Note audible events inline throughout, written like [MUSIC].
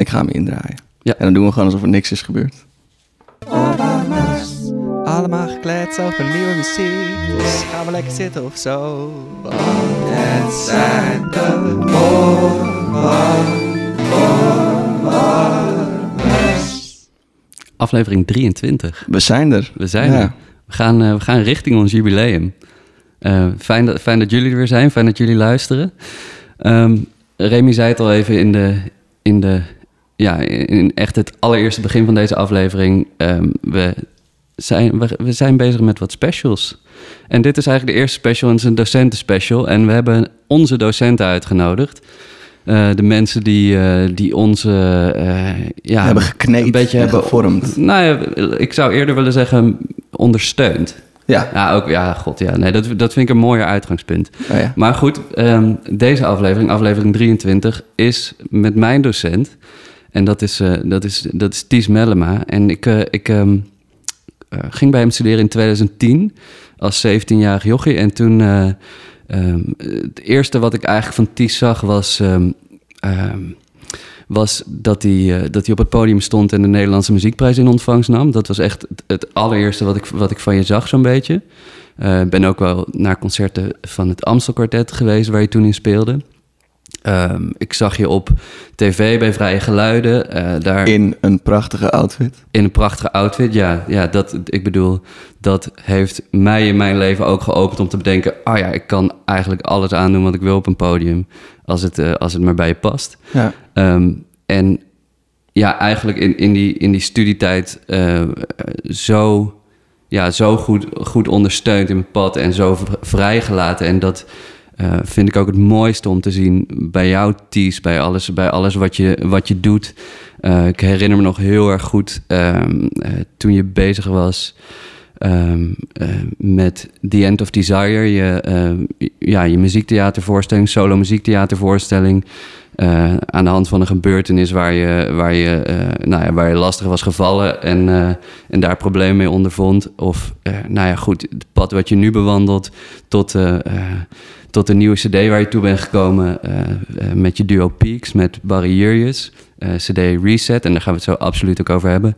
Ik ga hem indraaien. Ja. En dan doen we gewoon alsof er niks is gebeurd. Allemaal gekleed over nieuwe muziek. Dus gaan we lekker zitten of zo. Want het zijn de Aflevering 23. We zijn er. We zijn Ja. er. We gaan, eh, we gaan richting ons jubileum. Eh, fijn, dat, fijn dat jullie er weer zijn. Fijn dat jullie luisteren. Ehm Remy zei het al even in de... In de ja, in echt het allereerste begin van deze aflevering. Ehm, we, zijn, we, we zijn bezig met wat specials. En dit is eigenlijk de eerste special en het is een docentenspecial. En we hebben onze docenten uitgenodigd. Eh, de mensen die, eh, die onze... eh, ja, hebben gekneed een beetje en hebben gevormd. Nou ja, ik zou eerder willen zeggen ondersteund. Ja. Ja, ook, ja, god, ja. Nee, dat, dat vind ik een mooier uitgangspunt. Oh ja. Maar goed, ehm, deze aflevering, aflevering 23, is met mijn docent. En dat is, eh, dat is, dat is Ties Mellema. En ik, eh, ik ehm, eh, ging bij hem studeren in 2010 als 17-jarig jochie. En toen, eh, ehm, het eerste wat ik eigenlijk van Ties zag was... ehm, was dat hij, dat hij op het podium stond en de Nederlandse Muziekprijs in ontvangst nam. Dat was echt het, allereerste wat ik, wat ik van je zag, zo'n beetje. Ik ben ook wel naar concerten van het Amstel Quartet geweest, waar je toen in speelde. Ehm, ik zag je op tv bij Vrije Geluiden. eh, daar In een prachtige outfit. in een prachtige outfit. Ja, ja dat, ik bedoel, dat heeft mij in mijn leven ook geopend om te bedenken... oh ja, ik kan eigenlijk alles aandoen wat ik wil op een podium... als het, eh, als het maar bij je past. Ja. Ehm, en ja, eigenlijk in, in, die, in die studietijd eh, zo, ja, zo goed, goed ondersteund in mijn pad en zo vrijgelaten. En dat eh, vind ik ook het mooiste om te zien bij jou, Ties, bij alles, bij alles wat, je, wat je doet. Eh, ik herinner me nog heel erg goed ehm, eh, toen je bezig was ehm, eh, met The End of Desire, je, ja, je muziektheatervoorstelling, solo muziektheatervoorstelling. aan de hand van een gebeurtenis waar je, waar je, nou ja, waar je lastig was gevallen en, en daar problemen mee ondervond. Of, nou ja, goed, het pad wat je nu bewandelt tot, tot de nieuwe CD waar je toe bent gekomen eh, eh, met je duo Peaks, met Barry Jurjes, eh, CD Reset. En daar gaan we het zo absoluut ook over hebben.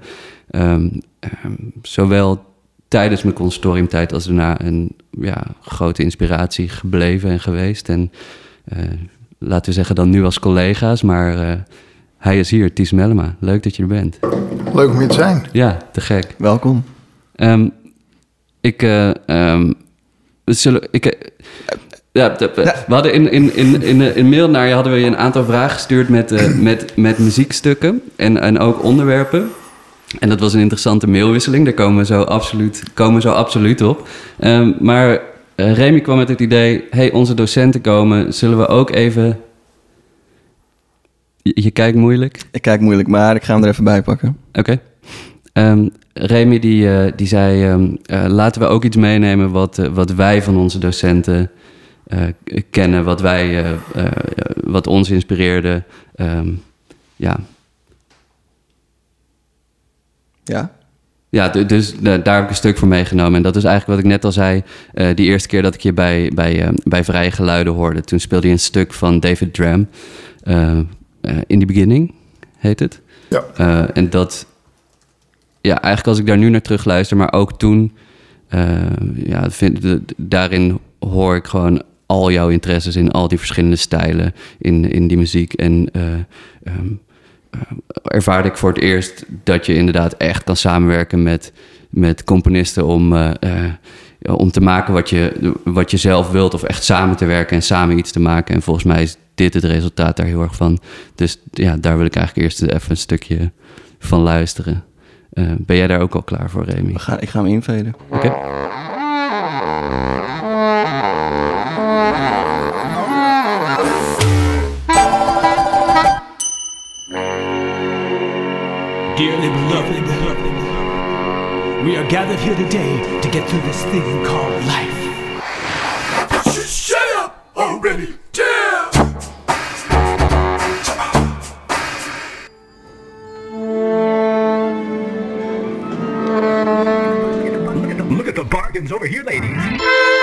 Ehm, ehm, zowel tijdens mijn conservatoriumtijd als daarna een ja, grote inspiratie gebleven en geweest. En eh, laten we zeggen dan nu als collega's, maar eh, hij is hier, Ties Mellema. Leuk dat je er bent. Leuk om hier te zijn. Ja, te gek. Welkom. Ehm, ik, eh, ehm, we zullen, ik, ja, we hadden in, in, in, in, eh, in mail naar je hadden we je een aantal vragen gestuurd met, eh, [CLEARS THROAT] met, met muziekstukken en, en ook onderwerpen. En dat was een interessante mailwisseling, daar komen we zo absoluut, komen zo absoluut op. Ehm, maar eh, Remy kwam met het idee, hey, onze docenten komen, zullen we ook even... Je, je kijkt moeilijk. Ik kijk moeilijk, maar ik ga hem er even bij pakken. Oké. Ehm, Remy die, die zei, ehm, eh, laten we ook iets meenemen wat, wat wij van onze docenten kennen, wat, wij, eh, eh, wat ons inspireerde. Ehm, ja, Ja? ja, du- dus eh, daar heb ik een stuk voor meegenomen. En dat is eigenlijk wat ik net al zei. eh, die eerste keer dat ik je bij, bij, eh, bij Vrije Geluiden hoorde. Toen speelde je een stuk van David Dram. eh, eh, In the Beginning heet het. Ja. Eh, en dat, ja, eigenlijk als ik daar nu naar terug luister, maar ook toen, eh, ja, vind, de- daarin hoor ik gewoon al jouw interesses in al die verschillende stijlen in, in die muziek. En eh, ehm, eh, ervaarde ik voor het eerst dat je inderdaad echt kan samenwerken met, met componisten om, eh, om te maken wat je, wat je zelf wilt, of echt samen te werken en samen iets te maken. En volgens mij is dit het resultaat daar heel erg van. Dus ja, daar wil ik eigenlijk eerst even een stukje van luisteren. Ben jij daar ook al klaar voor, Remy? We gaan, ik ga hem inveden. Oké. We are gathered here today to get through this thing called life. Shut up already! Damn! Look at the bargains over here, ladies.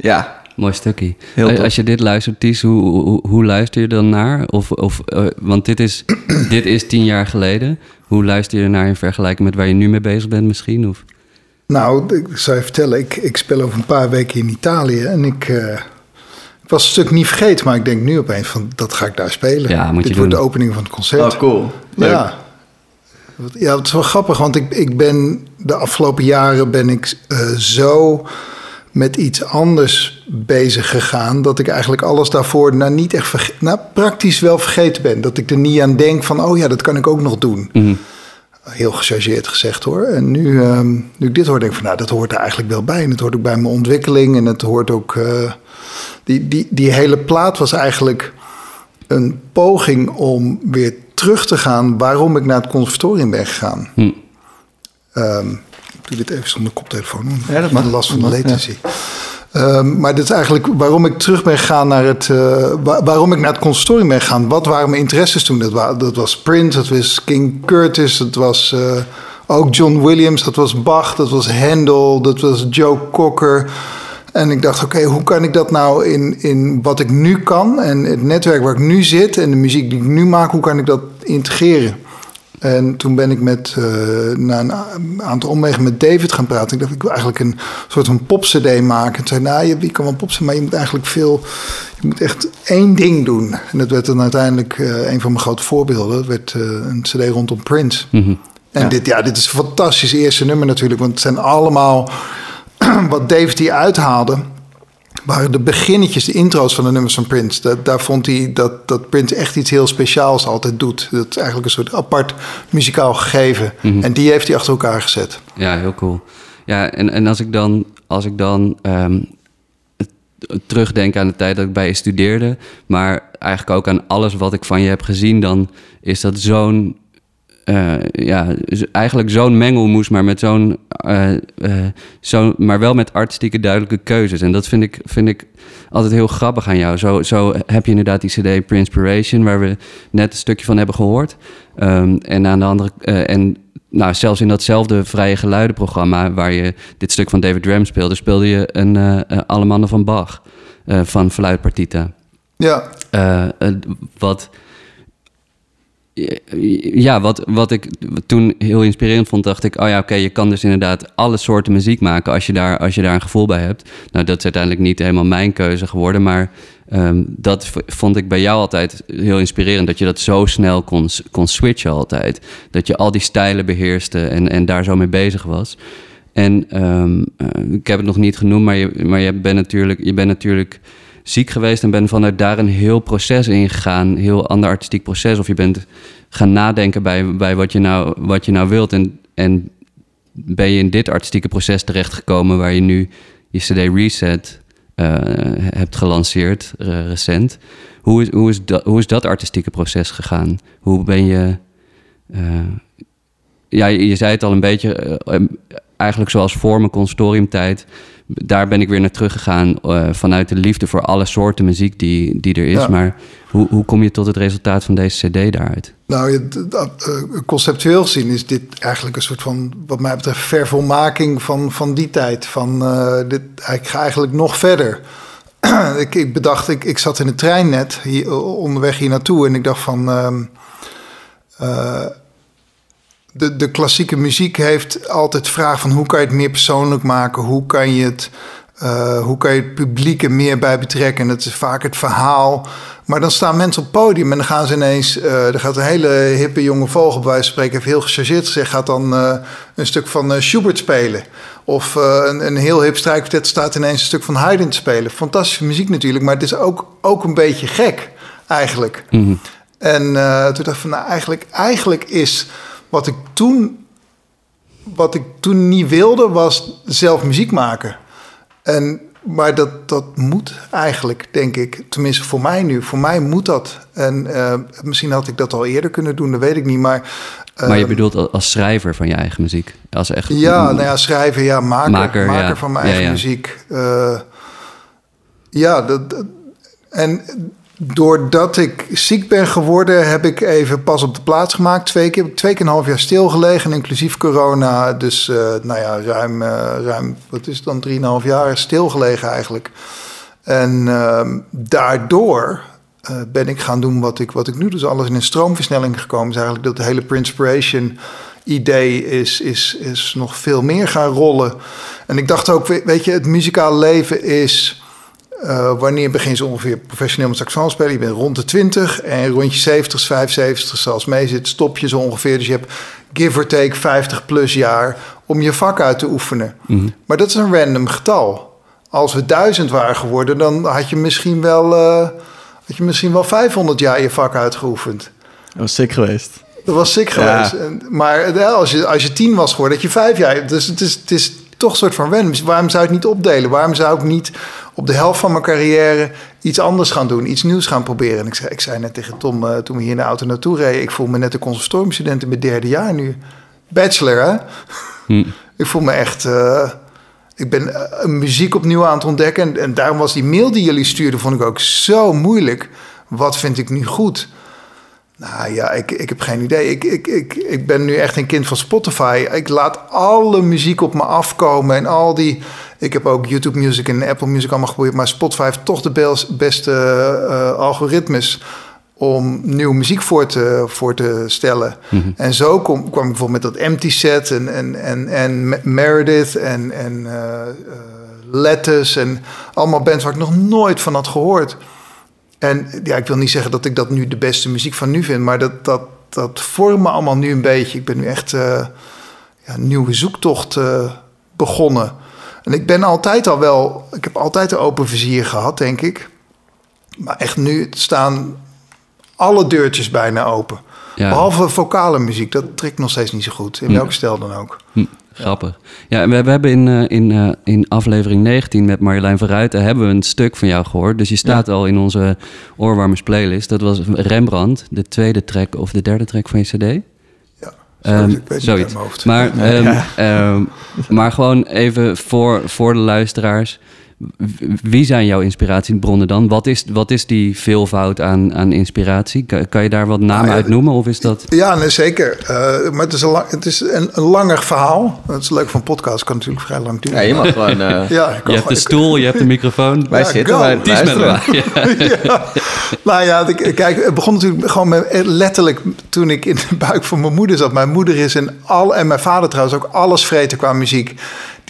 Ja, Mooi stukje. Heel. Als je dit luistert, Ties, hoe, hoe, hoe luister je dan naar? Of, of, eh, want dit is, [CLEARS THROAT] dit is tien jaar geleden. Hoe luister je ernaar in vergelijking met waar je nu mee bezig bent misschien? Of? Nou, ik zou je vertellen, ik, ik speel over een paar weken in Italië en ik, eh, ik was een stuk niet vergeten, maar ik denk nu opeens van dat ga ik daar spelen. Ja, moet je Dit wordt doen. de opening van het concert. oh cool. Leuk. Ja. Ja, het is wel grappig, want ik, ik ben de afgelopen jaren ben ik eh, zo met iets anders bezig gegaan. Dat ik eigenlijk alles daarvoor nou niet echt verge- nou, praktisch wel vergeten ben. Dat ik er niet aan denk van, oh ja, dat kan ik ook nog doen. Mhm. Heel gechargeerd gezegd hoor. En nu, ehm, nu ik dit hoor, denk ik van, nou, dat hoort er eigenlijk wel bij. En het hoort ook bij mijn ontwikkeling. En het hoort ook. eh, die, die, die hele plaat was eigenlijk een poging om weer terug te gaan waarom ik naar het conservatorium ben gegaan. Ik doe dit even zonder koptelefoon. Ja, dat mag. last van de latency. Ehm, maar dit is eigenlijk waarom ik terug ben gegaan naar het. eh, wa- waarom ik naar het conservatorium ben gegaan. Wat waren mijn interesses toen? Dat, wa- dat was Prince, dat was King Curtis, dat was eh, ook John Williams, dat was Bach, dat was Handel, dat was Joe Cocker. En ik dacht, oké, hoe kan ik dat nou in, in wat ik nu kan en het netwerk waar ik nu zit en de muziek die ik nu maak, hoe kan ik dat integreren? En toen ben ik met, eh, na een aantal omwegen met David gaan praten. Ik dacht, ik wil eigenlijk een soort van pop-cd maken. En zei, nou, je, je kan wel pop maar je moet eigenlijk veel... Je moet echt één ding doen. En dat werd dan uiteindelijk eh, een van mijn grote voorbeelden. Dat werd eh, een cd rondom Prince. Mhm. En dit, ja, dit is een fantastisch eerste nummer natuurlijk. Want het zijn allemaal... [CLEARS THROAT] wat David hier uithaalde... waren de beginnetjes, de intro's van de nummers van Prince. Dat, daar vond hij dat, dat Prince echt iets heel speciaals altijd doet. Dat is eigenlijk een soort apart muzikaal gegeven. En die heeft hij achter elkaar gezet. Ja, heel cool. Ja, en, en als ik dan, als ik dan ehm, terugdenk aan de tijd dat ik bij je studeerde, maar eigenlijk ook aan alles wat ik van je heb gezien, dan is dat zo'n, eh, ja, eigenlijk zo'n mengelmoes, maar met zo'n, zo, maar wel met artistieke duidelijke keuzes. En dat vind ik, vind ik altijd heel grappig aan jou. Zo, zo heb je inderdaad die CD Prinspiration, waar we net een stukje van hebben gehoord. Ehm, en aan de andere, en nou, zelfs in datzelfde vrije geluidenprogramma waar je dit stuk van David Ram speelde, speelde je een Alle Mannen van Bach van Fluitpartita. Ja, wat, ja, wat, wat ik toen heel inspirerend vond, dacht ik, oh ja, oké, je kan dus inderdaad alle soorten muziek maken als je, daar, als je daar een gevoel bij hebt. Nou, dat is uiteindelijk niet helemaal mijn keuze geworden, maar ehm, dat vond ik bij jou altijd heel inspirerend, dat je dat zo snel kon, kon switchen altijd. Dat je al die stijlen beheerste en, en daar zo mee bezig was. En ehm, eh, ik heb het nog niet genoemd, maar je, maar je bent natuurlijk, je bent natuurlijk ziek geweest en bent vanuit daar een heel proces ingegaan, een heel ander artistiek proces. Of je bent gaan nadenken bij, bij wat, je nou, wat je nou wilt. En, en ben je in dit artistieke proces terechtgekomen waar je nu je CD Reset eh, hebt gelanceerd, recent. Hoe is, hoe, is dat, hoe is dat artistieke proces gegaan? Hoe ben je. eh, ja, je, zei het al een beetje, eh, eigenlijk zoals voor mijn consortiumtijd. Daar ben ik weer naar teruggegaan eh, vanuit de liefde voor alle soorten muziek die, die er is. Ja. Maar hoe, hoe kom je tot het resultaat van deze CD daaruit? nou, dat, eh, conceptueel gezien is dit eigenlijk een soort van, wat mij betreft, vervolmaking van, van die tijd. Van, eh, dit, ik ga eigenlijk nog verder. [CLEARS THROAT] ik, ik bedacht, ik, ik zat in de trein net, hier, onderweg hier naartoe. En ik dacht van, ehm, eh, de, de klassieke muziek heeft altijd vraag van hoe kan je het meer persoonlijk maken? Hoe kan je het, eh, hoe kan je het publiek er meer bij betrekken? En dat is vaak het verhaal. Maar dan staan mensen op het podium en dan gaan ze ineens... eh er gaat een hele hippe jonge vogel, bij wijze spreken... even heel gechargeerd gezegd, gaat dan eh, een stuk van Schubert spelen. Of een, een heel hip strijkkwartet staat ineens een stuk van Haydn te spelen. Fantastische muziek natuurlijk, maar het is ook, ook een beetje gek eigenlijk. En eh, toen dacht ik van, nou, eigenlijk, eigenlijk is wat ik toen, wat ik toen niet wilde, was zelf muziek maken. En, maar dat, dat moet eigenlijk, denk ik. Tenminste, voor mij nu. Voor mij moet dat. En eh, misschien had ik dat al eerder kunnen doen, dat weet ik niet. Maar, maar je ehm, bedoelt al- als schrijver van je eigen muziek? Als echt, ja, nou ja, schrijven, ja, maker, Maker, maker, ja. van mijn eigen ja. muziek. Eh, ja, dat, dat- en doordat ik ziek ben geworden, heb ik even pas op de plaats gemaakt. Twee keer, twee keer een half jaar stilgelegen, inclusief corona. Dus uh, nou ja, ruim, uh, ruim, wat is dan, drieënhalf jaar stilgelegen eigenlijk. En uh, daardoor uh, ben ik gaan doen wat ik, wat ik nu. Dus alles in een stroomversnelling gekomen. is eigenlijk dat de hele Prinspiration idee is, is, is nog veel meer gaan rollen. En ik dacht ook, weet je, het muzikale leven is... Uh, wanneer begin je ongeveer professioneel met saxofoon spelen? Je bent rond de 20 en rond je 70, 75, zoals mee zit, stop je zo ongeveer. Dus je hebt give or take 50 plus jaar om je vak uit te oefenen. Mm -hmm. Maar dat is een random getal. Als we duizend waren geworden, dan had je misschien wel, uh, had je misschien wel 500 jaar je vak uitgeoefend. Dat was sick geweest. Dat was sick ja. geweest. Maar als je, als je tien was geworden, dat je vijf jaar. Dus het is, het is toch een soort van random. Dus waarom zou ik het niet opdelen? Waarom zou ik niet op de helft van mijn carrière iets anders gaan doen, iets nieuws gaan proberen? En ik zei, ik zei net tegen Tom uh, toen we hier in de auto naartoe reden: ik voel me net een conservatoriumstudent in mijn derde jaar nu. Bachelor, hè? Hm. ik voel me echt. Uh, ik ben uh, muziek opnieuw aan het ontdekken. En, en daarom was die mail die jullie stuurden, vond ik ook zo moeilijk. Wat vind ik nu goed? Nou ja, ik, ik heb geen idee. Ik, ik, ik, ik ben nu echt een kind van Spotify. Ik laat alle muziek op me afkomen en al die... Ik heb ook YouTube Music en Apple Music allemaal geprobeerd... maar Spotify heeft toch de beste uh, algoritmes om nieuwe muziek voor te, voor te stellen. Mm -hmm. En zo kom, kwam ik bijvoorbeeld met dat Empty Set en, en, en, en Meredith en, en uh, uh, Lettuce... en allemaal bands waar ik nog nooit van had gehoord... En ja, ik wil niet zeggen dat ik dat nu de beste muziek van nu vind, maar dat, dat, dat vormt me allemaal nu een beetje. Ik ben nu echt uh, ja, een nieuwe zoektocht uh, begonnen. En ik ben altijd al wel, ik heb altijd een open vizier gehad, denk ik. Maar echt nu staan alle deurtjes bijna open. Ja. Behalve vocale muziek, dat trekt nog steeds niet zo goed. In welke stijl dan ook. Hm. Grappig. Ja, we, we hebben in, uh, in, uh, in aflevering 19 met Marjolein Verruiten... hebben we een stuk van jou gehoord. Dus je staat ja. al in onze Oorwarmers playlist. Dat was Rembrandt, de tweede track of de derde track van je cd. Ja, um, zoiets. Maar, um, ja. um, maar gewoon even voor, voor de luisteraars... Wie zijn jouw inspiratiebronnen dan? Wat is, wat is die veelvoud aan, aan inspiratie? Kan, kan je daar wat namen nou, uit noemen? Of is dat... Ja, nee, zeker. Uh, maar het is, een, lang, het is een, een, langer verhaal. Dat is leuk van podcast. kan natuurlijk vrij lang duren. Ja, je mag gewoon... Uh... [LAUGHS] ja, je hebt de stoel, je hebt de microfoon. Wij [LAUGHS] ja, zitten, wij luisteren. Ja. ja. Nou ja, kijk, het begon natuurlijk gewoon met, letterlijk toen ik in de buik van mijn moeder zat. Mijn moeder is in al, en mijn vader trouwens ook alles vreten qua muziek.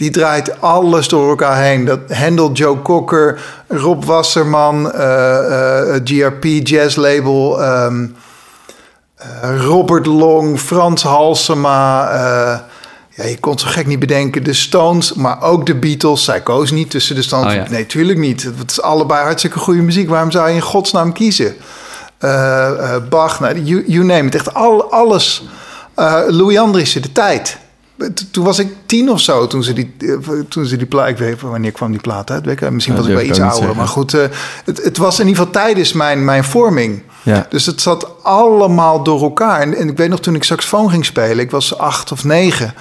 Die draait alles door elkaar heen. Dat Handel Joe Cocker, Rob Wasserman, uh, uh, GRP Jazz Label, um, uh, Robert Long, Frans Halsema. ja, je kon zo gek niet bedenken. De Stones, maar ook de Beatles. Zij koos niet tussen de Stones. Oh, ja. Nee, tuurlijk niet. Het is allebei hartstikke goede muziek. Waarom zou je in godsnaam kiezen? Bach, nou, you, you name it. Echt al, alles. Louis Andriessen, de tijd toen was ik tien of zo toen ze die, toen ze die plaat. Ik weet wanneer kwam die plaat uit. Weet ik, misschien was ik wel iets ouder. Maar goed, uh, het, het, was in ieder geval tijdens mijn, mijn vorming. Ja. Dus het zat allemaal door elkaar. En, en, ik weet nog toen ik saxofoon ging spelen. Ik was acht of negen.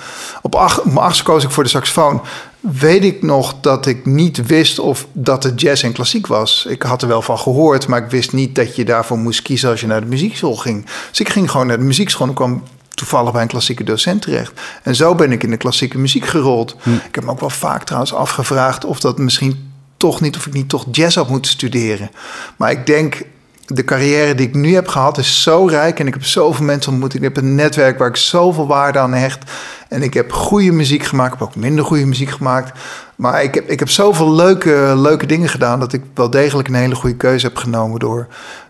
Op, acht, koos ik voor de saxofoon. Weet ik nog dat ik niet wist of dat het jazz en klassiek was. Ik had er wel van gehoord, maar ik wist niet dat je daarvoor moest kiezen als je naar de muziekschool ging. Dus ik ging gewoon naar de muziekschool en kwam toevallig bij een klassieke docent terecht. En zo ben ik in de klassieke muziek gerold. Hm. Ik heb me ook wel vaak trouwens afgevraagd of dat misschien toch niet, of ik niet toch jazz had moeten studeren. Maar ik denk, de carrière die ik nu heb gehad is zo rijk en ik heb zoveel mensen ontmoet. Ik heb een netwerk waar ik zoveel waarde aan hecht. En ik heb goede muziek gemaakt, ik heb ook minder goede muziek gemaakt. Maar ik heb, ik heb zoveel leuke, leuke dingen gedaan dat ik wel degelijk een hele goede keuze heb genomen door,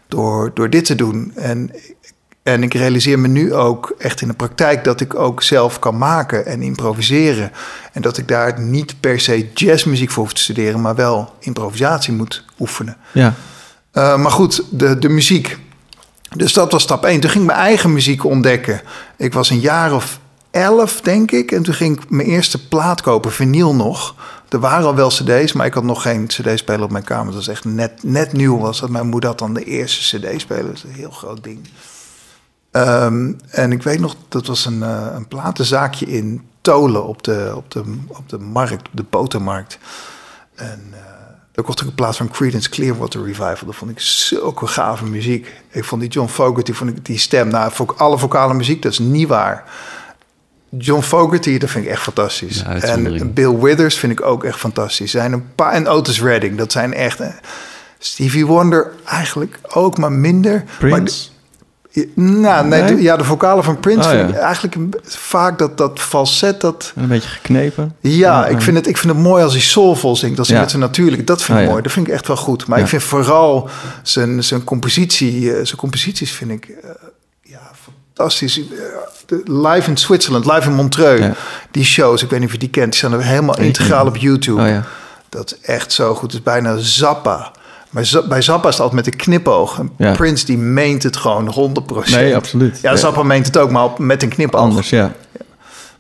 door, door dit te doen. En en ik realiseer me nu ook echt in de praktijk dat ik ook zelf kan maken en improviseren. En dat ik daar niet per se jazzmuziek voor hoef te studeren, maar wel improvisatie moet oefenen. Ja. Uh, maar goed, de, de muziek. Dus dat was stap 1. Toen ging ik mijn eigen muziek ontdekken. Ik was een jaar of elf, denk ik. En toen ging ik mijn eerste plaat kopen, vinyl nog. Er waren al wel cd's, maar ik had nog geen cd-speler op mijn kamer. Dat was echt net, net nieuw. Was dat. Mijn moeder had dan de eerste cd-speler. Dat is een heel groot ding. Um, en ik weet nog, dat was een, uh, een platenzaakje in Tolen op de, op de, op de markt, de botermarkt. En uh, Dan kocht ik een plaats van Creedence Clearwater Revival. Dat vond ik zulke gave muziek. Ik vond die John Fogerty, vond ik die stem, nou, alle vocale muziek, dat is niet waar. John Fogerty, dat vind ik echt fantastisch. Ja, en Bill Withers vind ik ook echt fantastisch. Zijn een paar en Otis Redding, dat zijn echt. eh, Stevie Wonder eigenlijk ook, maar minder. Maar Prince? Nou, nee, Nee? de- ja, de vocalen van Prince Oh, vind ja. ik eigenlijk vaak dat, dat falset, dat... Een beetje geknepen. Ja, ik vind, het, ik vind het mooi als hij soulvol zingt. Als hij Ja. met zijn natuurlijk. Dat vind ik ja. mooi. Dat vind ik echt wel goed. Maar ik vind vooral zijn, zijn, compositie, eh, zijn composities vind ik eh, ja, fantastisch. Eh, live in Zwitserland, live in Montreux. Die shows, ik weet niet of je die kent. Die staan er helemaal integraal op YouTube. Oh. Dat is echt zo goed. Het is bijna Zappa. Maar bij Zappa is het altijd met een knipoog. Ja. Prince die meent het gewoon 100%. Nee, absoluut. Ja, Ja. Zappa meent het ook, maar met een knipoog. Anders, ja.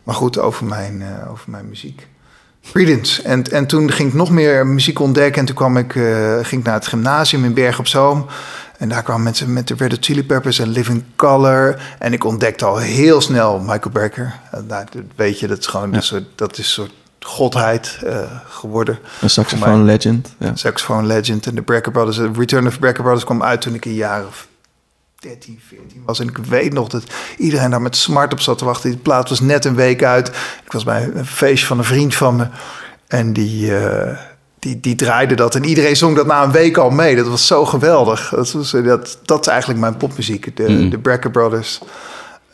Maar goed, over mijn, eh, over mijn muziek. Creedence. En, en toen ging ik nog meer muziek ontdekken. En toen kwam ik, eh, ging ik naar het gymnasium in Berg op Zoom. En daar kwamen mensen met de Red Hot Chili Peppers en Living Color. En ik ontdekte al heel snel Michael Becker. En nou, dat weet je, dat is gewoon een soort, dat is een soort godheid eh, geworden. Een saxofoon legend. Ja. Saxophone Legend en de Brecker Brothers. The Return of the Brecker Brothers kwam uit toen ik een jaar of 13, 14 was. En ik weet nog dat iedereen daar met smart op zat te wachten. Die plaat was net een week uit. Ik was bij een feestje van een vriend van me. En die, eh, die, die draaide dat. En iedereen zong dat na een week al mee. Dat was zo geweldig. Dat, was, eh, dat, dat is eigenlijk mijn popmuziek. De, Mhm. de Brecker Brothers.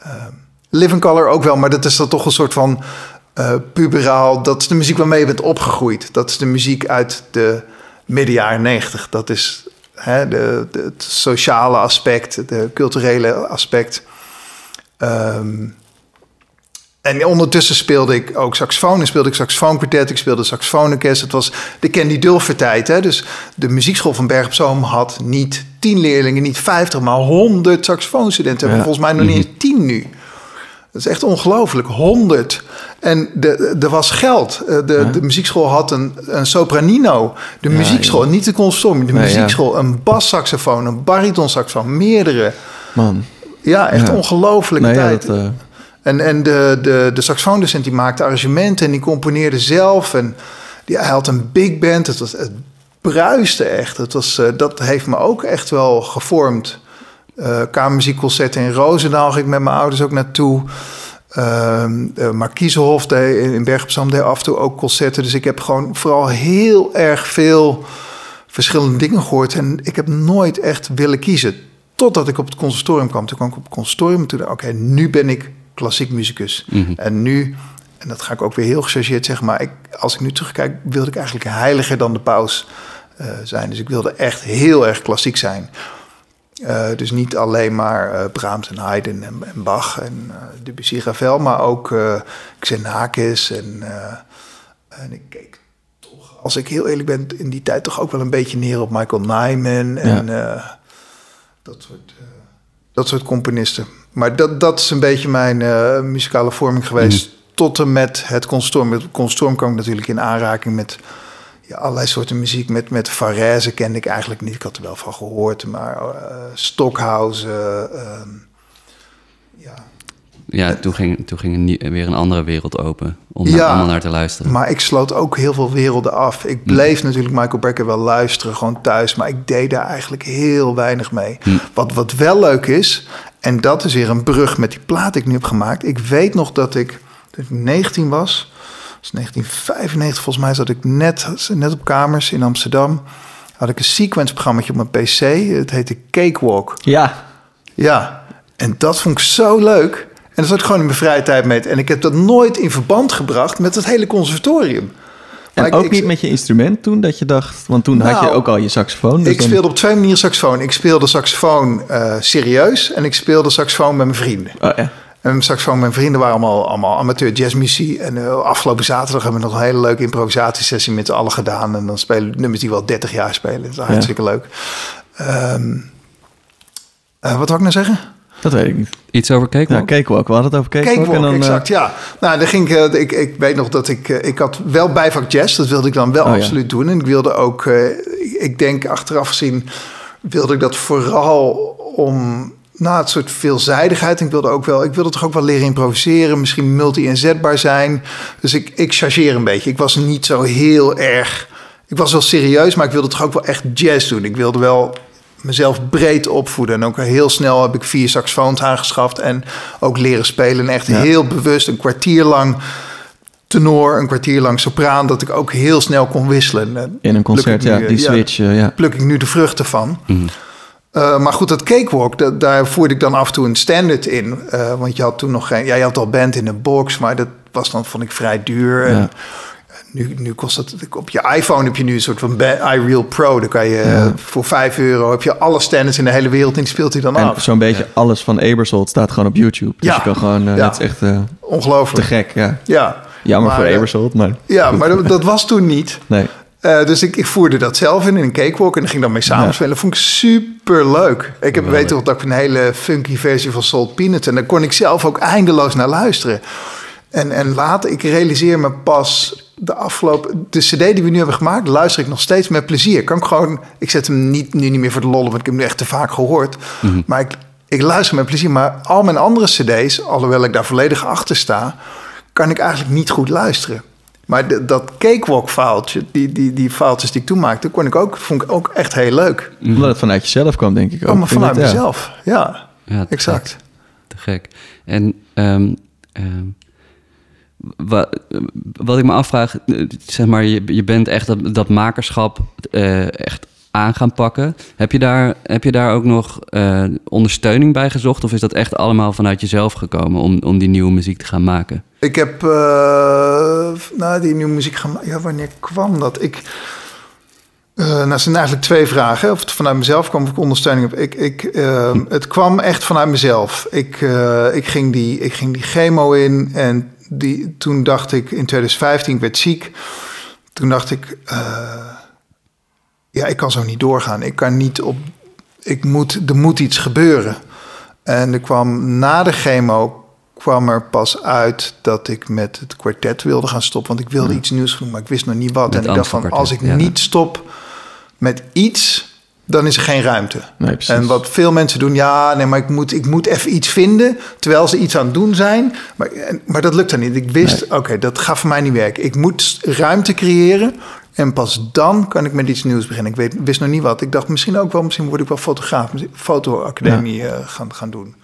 Ehm, Living Color ook wel, maar dat is dan toch een soort van eh, puberaal. Dat is de muziek waarmee je bent opgegroeid. Dat is de muziek uit de midden jaren negentig. Dat is hè, de, de- het sociale aspect, de culturele aspect. Ehm, en ondertussen speelde ik ook saxofoon. En speelde ik saxofoonkwartet. Ik speelde saxofoonorkest. Het was de Candy Dulfer tijd. Hè? Dus de muziekschool van Berg op Zoom had niet tien leerlingen, niet vijftig, maar honderd saxofoonstudenten. Ja. volgens mij nog niet eens tien nu. Dat is echt ongelooflijk. 100. En de, er was geld. Eh, De, de muziekschool had een, een sopranino. De muziekschool, niet de conservatorium. De Nee, ja. muziekschool, een bassaxofoon, een baritonsaxofoon, meerdere. Man. Ja, echt ongelooflijke Nee, tijd. dat, eh, En, en de, de, de saxofoondocent die maakte arrangementen en die componeerde zelf. En die, hij had een big band. Het, was, het bruiste echt. Het was, eh, dat heeft me ook echt wel gevormd. Eh Kamermuziekconcerten in Roosendaal ging ik met mijn ouders ook naartoe. Ehm uh, Markiezenhof deed, in Berg op Zoom deed af en toe ook concerten. Dus ik heb gewoon vooral heel erg veel verschillende dingen gehoord. En ik heb nooit echt willen kiezen. Totdat ik op het conservatorium kwam. Toen kwam ik op het conservatorium en toen dacht ik, oké, nu ben ik klassiek muzikus. En nu, en dat ga ik ook weer heel gechargeerd zeggen... maar ik, als ik nu terugkijk, wilde ik eigenlijk heiliger dan de paus eh, zijn. Dus ik wilde echt heel erg klassiek zijn. Uh, dus niet alleen maar uh, Brahms en Haydn en, en Bach en uh, Debussy Ravel... maar ook Xenakis en, en ik keek toch... als ik heel eerlijk ben, in die tijd toch ook wel een beetje neer op Michael Nyman... en ja. dat soort dat soort componisten. Maar dat, dat is een beetje mijn muzikale vorming geweest. Mm. Tot en met het consortium. Met het consortium kwam ik natuurlijk in aanraking met ja, allerlei soorten muziek. Met, met Varese kende ik eigenlijk niet. Ik had er wel van gehoord. Maar uh, Stockhausen. Uh, ja, ja toen, ging, toen ging weer een andere wereld open. Om ja, daar allemaal naar te luisteren. Maar ik sloot ook heel veel werelden af. Ik bleef mm. natuurlijk Michael Becker wel luisteren. Gewoon thuis. Maar ik deed daar eigenlijk heel weinig mee. Mm. Wat, wat wel leuk is. En dat is weer een brug met die plaat die ik nu heb gemaakt. Ik weet nog dat ik, dat ik 19 was. Dat is 1995 volgens mij. Zat ik net, net op kamers in Amsterdam. Had ik een sequence-programma op mijn PC. Het heette Cakewalk. Ja. Ja. En dat vond ik zo leuk. En dat zat ik gewoon in mijn vrije tijd mee. En ik heb dat nooit in verband gebracht met het hele conservatorium. En ook ik, niet met je instrument toen dat je dacht... Want toen nou, had je ook al je saxofoon. Dus ik dan... speelde op twee manieren saxofoon. Ik speelde saxofoon uh, serieus en ik speelde saxofoon met mijn vrienden. Oh, ja. En saxofoon met mijn vrienden waren allemaal, allemaal amateur jazzmuziek. En uh, afgelopen zaterdag hebben we nog een hele leuke improvisatiesessie met z'n allen gedaan. En dan spelen nummers die wel 30 jaar spelen. Dat is hartstikke ja. leuk. Um, uh, wat wil ik nou zeggen? Dat weet ik niet. Iets over Cakewalk? Ja, Cakewalk. We hadden het over Cakewalk. Cakewalk, en dan, exact, uh... ja. Nou, dan ging ik, ik, ik weet nog dat ik, ik had wel bijvak jazz. Dat wilde ik dan wel oh, absoluut ja. doen. En ik wilde ook, uh, ik denk achteraf gezien, wilde ik dat vooral om, nou, het soort veelzijdigheid. Ik wilde ook wel, ik wilde toch ook wel leren improviseren. Misschien multi-inzetbaar zijn. Dus ik, ik chargeer een beetje. Ik was niet zo heel erg ik was wel serieus, maar ik wilde toch ook wel echt jazz doen. Ik wilde wel mezelf breed opvoeden. En ook heel snel heb ik vier saxofoons aangeschaft en ook leren spelen. En echt heel bewust een kwartier lang tenor, een kwartier lang sopraan, dat ik ook heel snel kon wisselen. In een concert, ja, die switch, ja, ja. Pluk ik nu de vruchten van. Mhm. Uh, maar goed, dat cakewalk, dat, daar voerde ik dan af en toe een standard in. Uh, want je had toen nog geen... Ja, je had al band in een box, maar dat was dan, vond ik, vrij duur. En nu, nu kost het... Op je iPhone heb je nu een soort van iReal Pro. Dan kan je ja. voor 5 euro... heb je alle standards in de hele wereld en die speelt hij dan en af. zo'n beetje alles van Ebersold staat gewoon op YouTube. Dus Ja. je kan gewoon... Uh, Ja. Dat is echt uh, Ongelooflijk. te gek, ja. Ja. Jammer Maar, voor eh, Ebersold, maar... Ja, maar dat, dat was toen niet. Nee. Uh, dus ik, ik voerde dat zelf in, in een cakewalk. En dan ging dan mee samenspelen. Dat vond ik super leuk. Ik heb weet toch dat ik een hele funky versie van Salt Peanuts... en daar kon ik zelf ook eindeloos naar luisteren. En, en later, ik realiseer me pas de afgelopen... De cd die we nu hebben gemaakt, luister ik nog steeds met plezier. Kan ik gewoon... Ik zet hem niet, nu niet meer voor de lollen, want ik heb hem nu echt te vaak gehoord. Mhm. Maar ik, ik luister met plezier. Maar al mijn andere cd's, alhoewel ik daar volledig achter sta... kan ik eigenlijk niet goed luisteren. Maar de- dat cakewalk-faaltje, die, die, die faaltjes die ik toen maakte... Kon ik ook, vond ik ook echt heel leuk. Omdat het vanuit jezelf kwam, denk ik ook. Oh, maar vanuit ja. mezelf. Ja, Ja, te exact. gek. Te gek. En ehm, ehm, wa- wat ik me afvraag, eh, zeg maar, je, je bent echt dat, dat makerschap eh, echt aan gaan pakken. Heb je daar, heb je daar ook nog eh, ondersteuning bij gezocht? Of is dat echt allemaal vanuit jezelf gekomen om, om die nieuwe muziek te gaan maken? Ik heb eh nou, die nieuwe muziek gemaakt. Ja, wanneer kwam dat? Ik. eh nou, zijn eigenlijk twee vragen. Of het vanuit mezelf kwam of ik ondersteuning heb. Ik, ik, eh, het kwam echt vanuit mezelf. Ik, ik, ging die, ik ging die chemo in en die, toen dacht ik in 2015, ik werd ziek. Toen dacht ik, ja, ik kan zo niet doorgaan. Ik kan niet op, ik moet, er moet iets gebeuren. En er kwam na de chemo kwam er pas uit dat ik met het kwartet wilde gaan stoppen. Want ik wilde iets nieuws doen, maar ik wist nog niet wat. Met en ik dacht van, als ik ja. niet stop met iets, dan is er geen ruimte. Nee. En wat veel mensen doen, ja, nee, maar ik moet, ik moet even iets vinden, terwijl ze iets aan het doen zijn. Maar, maar dat lukt dan niet. Ik wist, oké, dat gaat voor mij niet werken. Ik moet ruimte creëren en pas dan kan ik met iets nieuws beginnen. Ik weet, wist nog niet wat. Ik dacht misschien ook wel, misschien word ik wel fotograaf, fotoacademie eh, gaan, gaan doen.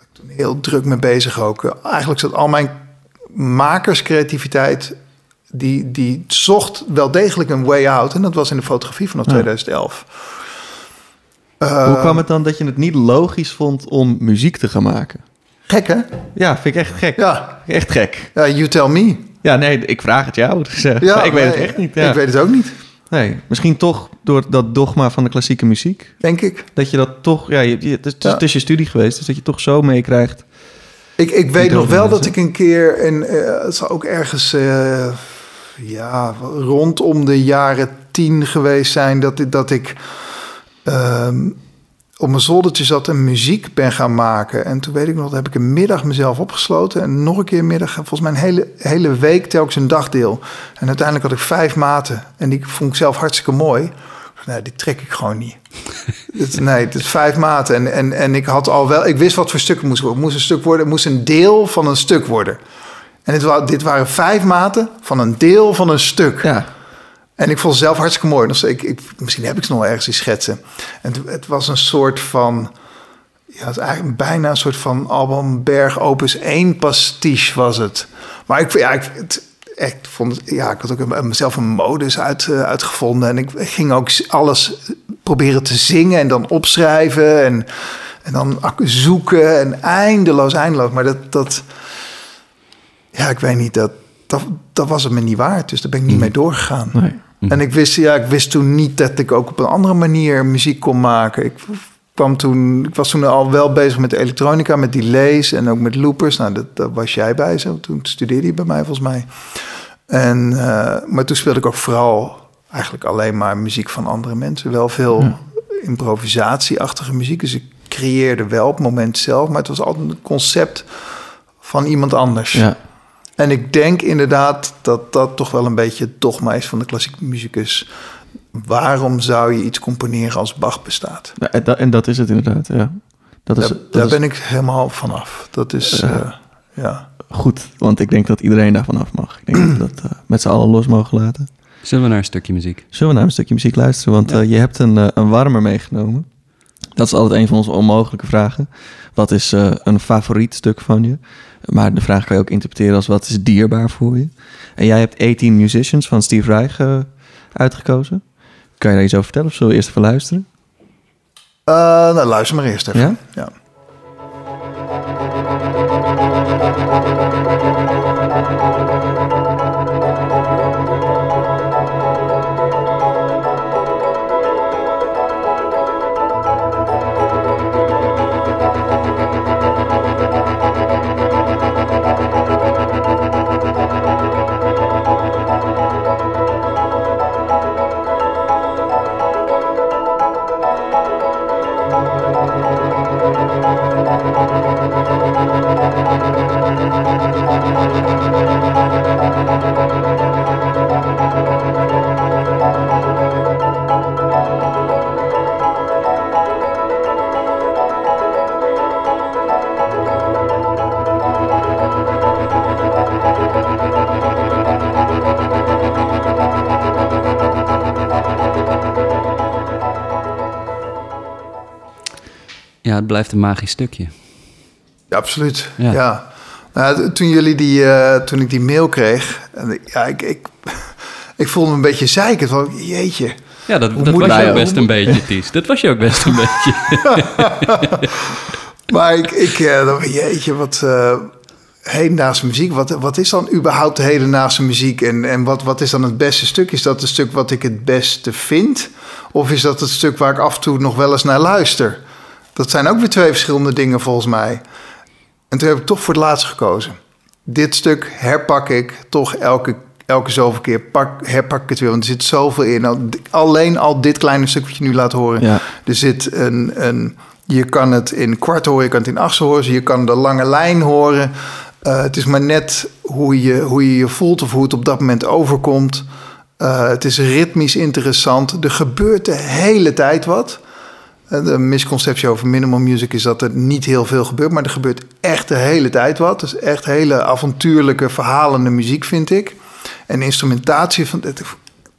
Ik toen heel druk mee bezig ook. Eh, Eigenlijk zat al mijn makerscreativiteit, die, die zocht wel degelijk een way out. En dat was in de fotografie vanaf 2011. Hoe kwam het dan dat je het niet logisch vond om muziek te gaan maken? Gek, hè? Ja, vind ik echt gek. Ja. Echt gek. Ja, you tell me. Ja, nee, ik vraag het jou. Dus, eh, Ja, [LAUGHS] ik weet nee, het echt niet. Ja. Ik weet het ook niet, Nee, misschien toch door dat dogma van de klassieke muziek. denk ik. Dat je dat toch... Ja, je, het, is, Ja. het is je studie geweest, dus dat je toch zo meekrijgt. Ik, ik weet nog wel dat ik een keer, eh, het zal ook ergens eh, ja, rondom de jaren tien geweest zijn, dat, ik- dat ik ehm, op mijn zoldertje zat en muziek ben gaan maken. En toen weet ik nog, dat heb ik een middag mezelf opgesloten en nog een keer een middag, volgens mij een hele, hele week telkens een dagdeel. En uiteindelijk had ik vijf maten en die vond ik zelf hartstikke mooi. Nee, die trek ik gewoon niet. [LAUGHS] Het- nee, het is vijf maten. En, en, en ik had al wel, ik wist wat voor stukken moest worden. Het moest een stuk worden, het moest een deel van een stuk worden. En dit, dit waren vijf maten van een deel van een stuk. Ja, En ik vond het zelf hartstikke mooi. Dus ik, ik, misschien heb ik ze nog ergens in schetsen. En het, het was een soort van... Ja, het is eigenlijk bijna een soort van album Berg Opus 1 pastiche was het. Maar ik, ja, ik, het, echt vond ja, ik had ook een- mezelf een modus uit, eh, uitgevonden. En ik ging ook alles proberen te zingen en dan opschrijven. En, en dan zoeken en eindeloos, eindeloos. Maar dat... dat ja, ik weet niet, dat, dat, dat was het me niet waard. Dus daar ben ik niet mee doorgegaan. nee. En ik wist, ja, ik wist toen niet dat ik ook op een andere manier muziek kon maken. Ik, kwam toen, ik was toen al wel bezig met elektronica, met delays en ook met loopers. Nou, dat, was jij bij zo. Toen studeerde je bij mij volgens mij. En, eh, maar toen speelde ik ook vooral eigenlijk alleen maar muziek van andere mensen. Wel veel improvisatieachtige muziek. Dus ik creëerde wel op het moment zelf, maar het was altijd een concept van iemand anders. Ja. En ik denk inderdaad dat dat toch wel een beetje het dogma is van de klassieke muzikus. Waarom zou je iets componeren als Bach bestaat? Ja, en, dat, en dat is het inderdaad, ja. Dat is, Daar, dat daar is ben ik helemaal vanaf. Dat is, Ja. eh, ja. goed, want ik denk dat iedereen daarvan af mag. Ik denk dat we dat eh, met z'n allen los mogen laten. Zullen we naar een stukje muziek? Zullen we naar een stukje muziek luisteren? Want Ja. eh, je hebt een, een warmer meegenomen. Dat is altijd een van onze onmogelijke vragen. Wat is eh, een favoriet stuk van je? Maar de vraag kan je ook interpreteren als wat is dierbaar voor je? En jij hebt 18 Musicians van Steve Reich eh, uitgekozen. Kan je daar iets over vertellen of zullen we eerst even luisteren? Eh, nou, luister maar eerst even. Ja? ja. Blijft een magisch stukje. Ja, absoluut. Ja. Ja. Nou, toen, jullie die, eh, toen ik die mail kreeg, en ik- ja, ik, ik, [LAUGHS] ik voelde me een beetje zeiken. Van, jeetje. Ja, dat, Hoe dat was je ook best een beetje, Ties. Dat was je ook best een [LAUGHS] beetje. [LAUGHS] Maar ik, ik eh, dacht, jeetje, wat hedendaagse muziek. Wat, wat is dan überhaupt hedendaagse muziek? En, en wat, wat is dan het beste stuk? Is dat het stuk wat ik het beste vind? Of is dat het stuk waar ik af en toe nog wel eens naar luister? Dat zijn ook weer twee verschillende dingen volgens mij. En toen heb ik toch voor het laatste gekozen. Dit stuk herpak ik toch elke, elke zoveel keer. Pak, herpak ik het weer, want er zit zoveel in. Al- Alleen al dit kleine stuk wat je nu laat horen. Ja. Er zit een, een... Je kan het in kwart horen, je kan het in achtste horen. Je kan de lange lijn horen. Eh, het is maar net hoe je, hoe je je voelt of hoe het op dat moment overkomt. Eh, het is ritmisch interessant. Er gebeurt de hele tijd wat. Eh, De misconceptie over minimal music is dat er niet heel veel gebeurt, maar er gebeurt echt de hele tijd wat. Is echt hele avontuurlijke, verhalende muziek, vind ik. En instrumentatie van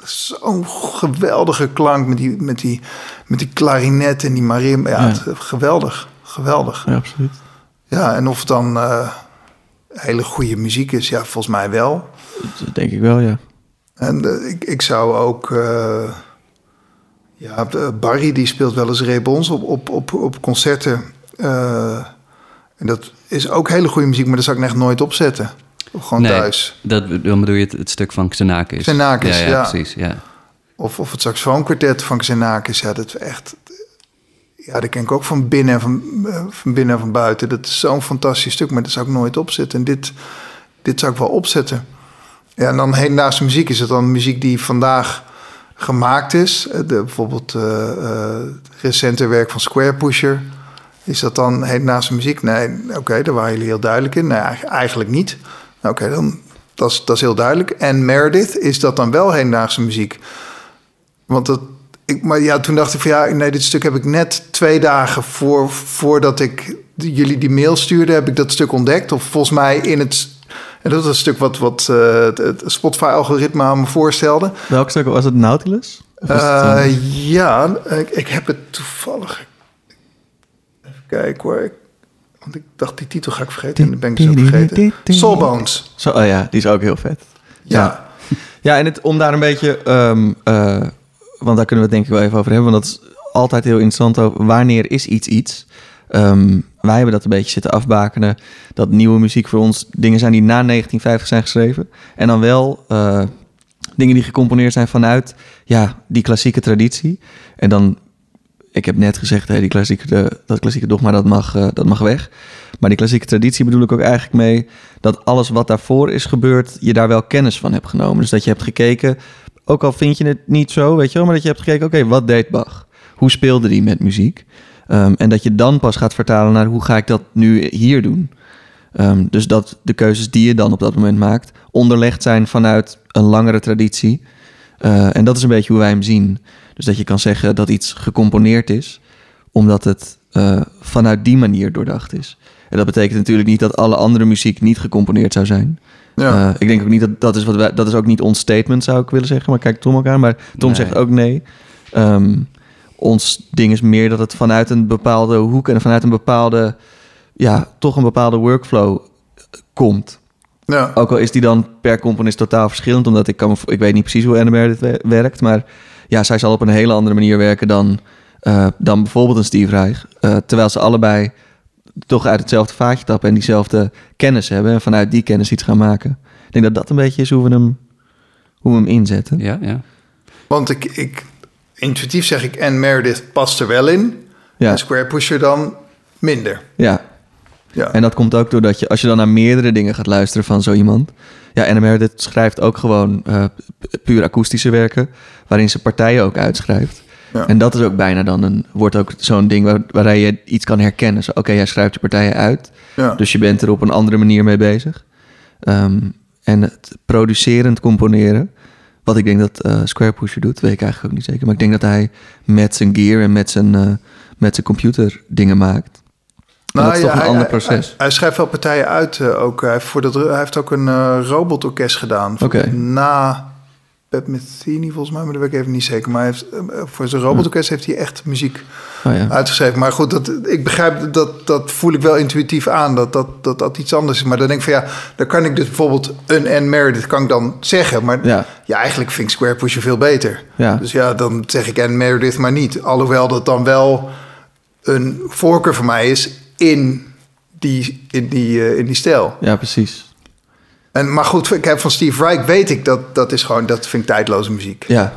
zo'n geweldige klank met die, met die, met die klarinet en die marim. Ja, Ja. het- geweldig, geweldig. Ja, absoluut. Ja, en of het dan eh, hele goede muziek is, ja, volgens mij wel. Dat denk ik wel, ja. En eh, ik, ik zou ook. eh, ja, eh, Barry die speelt wel eens rebons op, op, op, op concerten. Eh, en dat is ook hele goede muziek, maar dat zou ik echt nooit opzetten. Gewoon Nee. thuis. Dat, dan bedoel je het, het stuk van Xenakis. Xenakis, ja, ja. precies. Ja. Of, of het saxofoonkwartet van Xenakis. Ja, dat is echt. Ja, dat ken ik ook van binnen en van, eh, van binnen en van buiten. Dat is zo'n fantastisch stuk, maar dat zou ik nooit opzetten. En dit, dit zou ik wel opzetten. Ja, en dan hedendaagse muziek. Is het dan muziek die vandaag gemaakt is? Eh, De, bijvoorbeeld eh, recente werk van Square Pusher. Is dat dan hedendaagse muziek? Nee, oké, daar waren jullie heel duidelijk in. Nee, eigenlijk- niet. Nou, Oké, dan dat is, dat is heel duidelijk. En Meredith, is dat dan wel hedendaagse muziek? Want dat, ik, maar ja, toen dacht ik van ja, nee, dit stuk heb ik net twee dagen voor, voordat ik jullie die mail stuurde, heb ik dat stuk ontdekt. Of volgens mij in het. En dat was een stuk wat, wat eh, het, Spotify-algoritme aan me voorstelde. Welk stuk was het? Nautilus? Het, eh, Eh, ja, ik, ik heb het toevallig. Even kijken hoor. Ik- want ik dacht, die titel ga ik vergeten. En dan ben ik zo vergeten. Soulbones. Zo, oh ja, die is ook heel vet. Ja. Ja, en het, om daar een beetje, ehm, eh, want daar kunnen we het denk ik wel even over hebben, want dat is altijd heel interessant over wanneer is iets iets. Ehm, wij hebben dat een beetje zitten afbakenen, dat nieuwe muziek voor ons dingen zijn die na 1950 zijn geschreven. En dan wel eh, dingen die gecomponeerd zijn vanuit ja, die klassieke traditie. En dan, ik heb net gezegd, hè, die klassieke, de, dat klassieke dogma, dat mag, eh, dat mag weg. Maar die klassieke traditie bedoel ik ook eigenlijk mee dat alles wat daarvoor is gebeurd, je daar wel kennis van hebt genomen. Dus dat je hebt gekeken, ook al vind je het niet zo, weet je wel, maar dat je hebt gekeken, oké, wat deed Bach? Hoe speelde die met muziek? Ehm, en dat je dan pas gaat vertalen naar hoe ga ik dat nu hier doen? Ehm, dus dat de keuzes die je dan op dat moment maakt, onderlegd zijn vanuit een langere traditie. Eh, en dat is een beetje hoe wij hem zien. Dus dat je kan zeggen dat iets gecomponeerd is, omdat het eh, vanuit die manier doordacht is. En dat betekent natuurlijk niet dat alle andere muziek niet gecomponeerd zou zijn. Ja. Eh, ik denk ook niet dat dat is wat wij, dat is ook niet ons statement, zou ik willen zeggen. Maar kijk Tom ook aan. Maar Tom Nee. zegt ook nee. Ehm, ons ding is meer dat het vanuit een bepaalde hoek en vanuit een bepaalde, ja, toch een bepaalde workflow eh, komt. ja. Ook al is die dan per componist totaal verschillend, omdat ik kan, ik weet niet precies hoe Meredith we- werkt, maar ja, zij zal op een hele andere manier werken dan, eh, dan bijvoorbeeld een Steve Reich. Eh, terwijl ze allebei toch uit hetzelfde vaatje tappen en diezelfde kennis hebben en vanuit die kennis iets gaan maken. Ik denk dat dat een beetje is hoe we hem, hoe we hem inzetten. Ja, ja. Want ik, ik, intuïtief zeg ik, en Meredith past er wel in. Ja, En Square Pusher dan minder. ja. Ja. En dat komt ook doordat je, als je dan naar meerdere dingen gaat luisteren van zo iemand. Ja, Anne Meredith schrijft ook gewoon pu- puur akoestische werken, waarin ze partijen ook uitschrijft. Ja. En dat is ook bijna dan een, wordt ook zo'n ding waar, waarin je iets kan herkennen. Oké, jij schrijft je partijen uit, ja. dus je bent er op een andere manier mee bezig. Ehm, en het producerend componeren, wat ik denk dat eh Square Pusher doet, weet ik eigenlijk ook niet zeker. Maar ik denk dat hij met zijn gear en met zijn, eh, met zijn computer dingen maakt. En dat is toch een hij, ander proces. Hij, hij schrijft wel partijen uit eh, ook. Hij heeft, voor dat, hij heeft ook een robotorkest gedaan. Na Pat Metheny volgens mij, maar dat weet ik even niet zeker. Maar hij heeft, eh, voor zijn robotorkest heeft hij echt muziek Oh ja. uitgeschreven. Maar goed, dat, ik begrijp dat, dat voel ik wel intuïtief aan, dat dat, dat dat iets anders is. Maar dan denk ik van ja, dan kan ik dus bijvoorbeeld een en Meredith kan ik dan zeggen. Maar Ja. ja, eigenlijk vind ik Square Pusher veel beter. Ja. Dus ja, dan zeg ik en Meredith maar niet. Alhoewel dat dan wel een voorkeur voor mij is in die, in die, eh, in die stijl. Ja, precies. En, maar goed, ik heb van Steve Reich weet ik dat dat is gewoon, dat vind ik tijdloze muziek. Ja,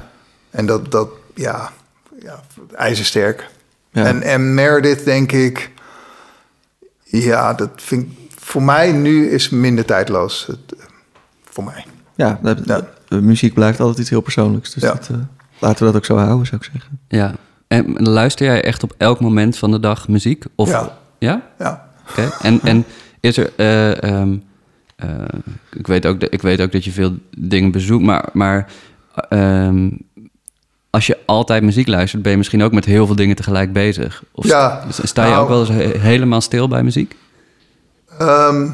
En dat, dat ja, ja ijzersterk. ja. En, en Meredith denk ik, ja, dat vind ik, voor mij nu is minder tijdloos. Het, eh, voor mij. ja, dat- Ja. de muziek blijft altijd iets heel persoonlijks. Dus Ja. dat, eh, laten we dat ook zo houden, zou ik zeggen. ja. En luister jij echt op elk moment van de dag muziek? Of, Ja. Ja? Ja. Oké. En, en is er... eh, ehm, eh, ik, weet ook dat, ik weet ook dat je veel dingen bezoekt, maar... maar ehm, als je altijd muziek luistert, ben je misschien ook met heel veel dingen tegelijk bezig. Of Ja, sta- sta je nou- ook wel eens he- helemaal stil bij muziek? Ehm,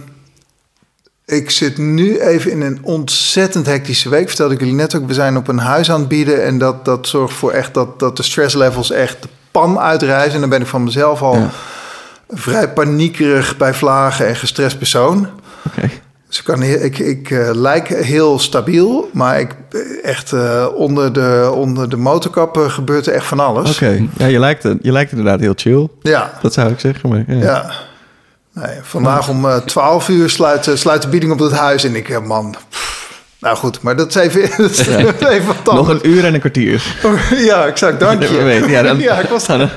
ik zit nu even in een ontzettend hectische week. Vertelde ik jullie net ook. We zijn op een huis aan het bieden. En dat, dat zorgt voor echt dat, dat de stresslevels echt de pan uitreizen. En dan ben ik van mezelf al Ja. vrij paniekerig bij vlagen en gestrest persoon. Oké. Ik, kan, ik, ik eh, lijk heel stabiel. Maar ik, eh, echt eh, onder, de, onder de motorkappen gebeurt er echt van alles. Oké. Ja, je lijkt, je lijkt inderdaad heel chill. Ja, Dat zou ik zeggen. Maar, ja. Ja. Nee, vandaag om eh 12 uur sluit, sluit de bieding op het huis. En ik, man. pff, nou goed, maar dat is even, [LAUGHS] dat is even wat Nog een uur en een kwartier. [LAUGHS] Ja, exact. Dank je. we weten. Ja, dan- ja, ik was [LAUGHS] daar.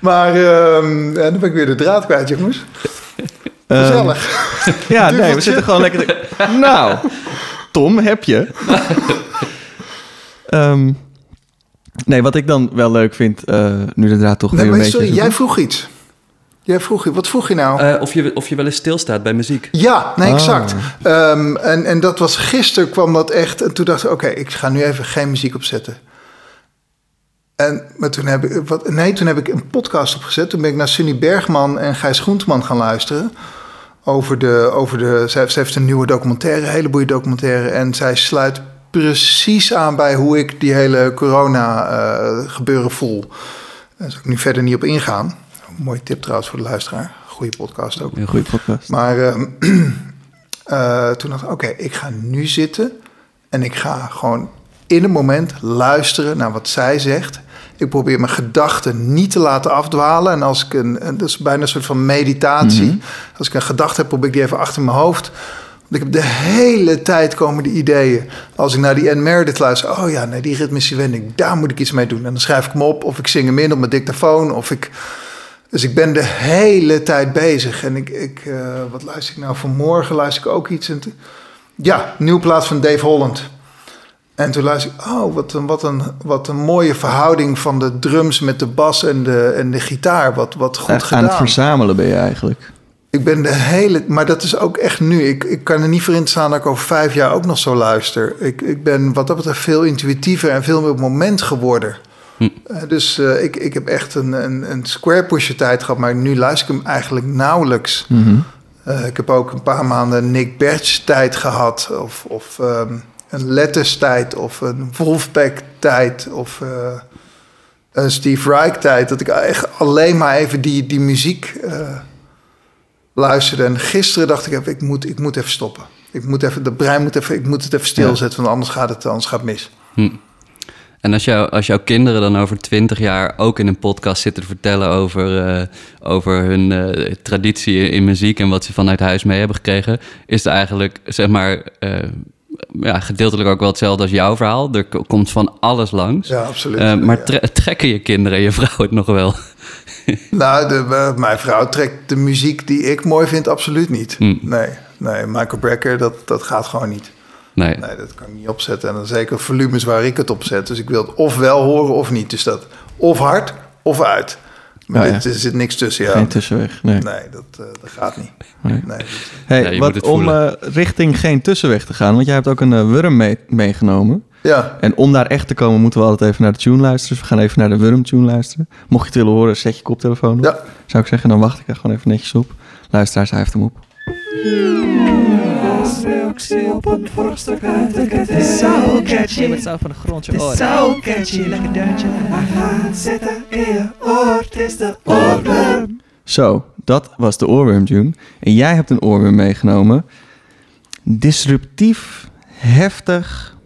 Maar ehm, dan ben ik weer de draad kwijt, jongens. Gezellig. Ja, [LAUGHS] nee, we zitten gewoon lekker... te- [LAUGHS] Nou, Tom, heb je? [LAUGHS] Ehm, nee, wat ik dan wel leuk vind, eh, nu de draad toch nee, weer een maar beetje... sorry, jij vroeg iets. Jij vroeg. Wat vroeg je nou? Eh, of, je, of je wel eens stilstaat bij muziek? Ja, nee, Ah. exact. Ehm, en, en dat was gisteren kwam dat echt. En toen dacht ik, oké, ik ga nu even geen muziek opzetten. En maar toen heb ik, wat, nee, toen heb ik een podcast opgezet. Toen ben ik naar Sunny Bergman en Gijs Groenteman gaan luisteren. Over de, over de, zij heeft een nieuwe documentaire, een hele boeie documentaire. En zij sluit precies aan bij hoe ik die hele corona eh, gebeuren voel. Daar zal ik nu verder niet op ingaan. Mooie tip trouwens voor de luisteraar. Goeie podcast ook. Een goede podcast. Maar ehm, [CLEARS THROAT] eh, toen dacht ik, oké, ik ga nu zitten en ik ga gewoon in een moment luisteren naar wat zij zegt. Ik probeer mijn gedachten niet te laten afdwalen. En als ik een, dat is bijna een soort van meditatie. Als ik een gedachte heb, probeer ik die even achter mijn hoofd. Want ik heb de hele tijd komen de ideeën. Als ik naar die Anne Meredith luister. Oh ja, nee, die ritmische wending, daar moet ik iets mee doen. En dan schrijf ik hem op. Of ik zing hem in op mijn dictafoon. Of ik... Dus ik ben de hele tijd bezig. En ik, ik eh, wat luister ik nou vanmorgen? Luister ik ook iets. En ja, nieuwe plaats van Dave Holland. En toen luister ik, oh, wat een, wat, een, wat een mooie verhouding van de drums met de bas en de, en de gitaar. Wat, wat goed Echt aan het gedaan. verzamelen ben je eigenlijk. Ik ben de hele, maar dat is ook echt nu. Ik, ik kan er niet voor in staan dat ik over vijf jaar ook nog zo luister. Ik, ik ben wat dat betreft veel intuïtiever en veel meer op moment geworden. Hm. Eh, dus eh, ik, ik heb echt een, een, een square pusher tijd gehad, maar nu luister ik hem eigenlijk nauwelijks. Mhm. Eh, ik heb ook een paar maanden Nick Bertsch tijd gehad, of, of ehm, een Letters tijd, of een Wolfpack tijd, of eh, een Steve Reich tijd. Dat ik echt alleen maar even die, die muziek eh, luisterde. En gisteren dacht ik even, ik moet, ik moet even stoppen. Ik moet even, de brein moet even, ik moet het even stilzetten, want anders gaat het, anders gaat het mis. Hm. En als, jou, als jouw kinderen dan over twintig jaar ook in een podcast zitten te vertellen over, eh, over hun traditie in, in muziek en wat ze vanuit huis mee hebben gekregen, is het eigenlijk, zeg maar, ja, gedeeltelijk ook wel hetzelfde als jouw verhaal. Er komt van alles langs. Ja, absoluut. Eh, maar tre- [LAUGHS] trekken je kinderen en je vrouw het nog wel? [LAUGHS] Nou, de, eh, mijn vrouw trekt de muziek die ik mooi vind absoluut niet. Hm. Nee, nee, Michael Brecker, dat, dat gaat gewoon niet. Nee. Nee, dat kan ik niet opzetten. En dan zeker volumes waar ik het op zet. Dus ik wil het of wel horen of niet. Dus dat of hard of uit. Maar Ja, er zit niks tussen. Ja. Geen tussenweg. Nee. Nee, dat, eh, dat gaat niet. Nee. Nee, dat- Hey, Ja, wat, om eh, richting geen tussenweg te gaan, want jij hebt ook een eh, wurm mee- meegenomen. ja, En om daar echt te komen, moeten we altijd even naar de tune luisteren. Dus we gaan even naar de wurm-tune luisteren. Mocht je het willen horen, zet je koptelefoon op. ja. Zou ik zeggen, dan wacht ik er gewoon even netjes op. Luisteraars, hij heeft hem op. Reactie op een vorstuk uit de ket is zo catchy. Met zo van de grond je oren. Zo catchy, lekker deuntje. Hij gaat zitten in je oor. Het is de oorworm. Zo, dat was de oorworm-tune. En jij hebt een oorworm meegenomen. Disruptief, heftig.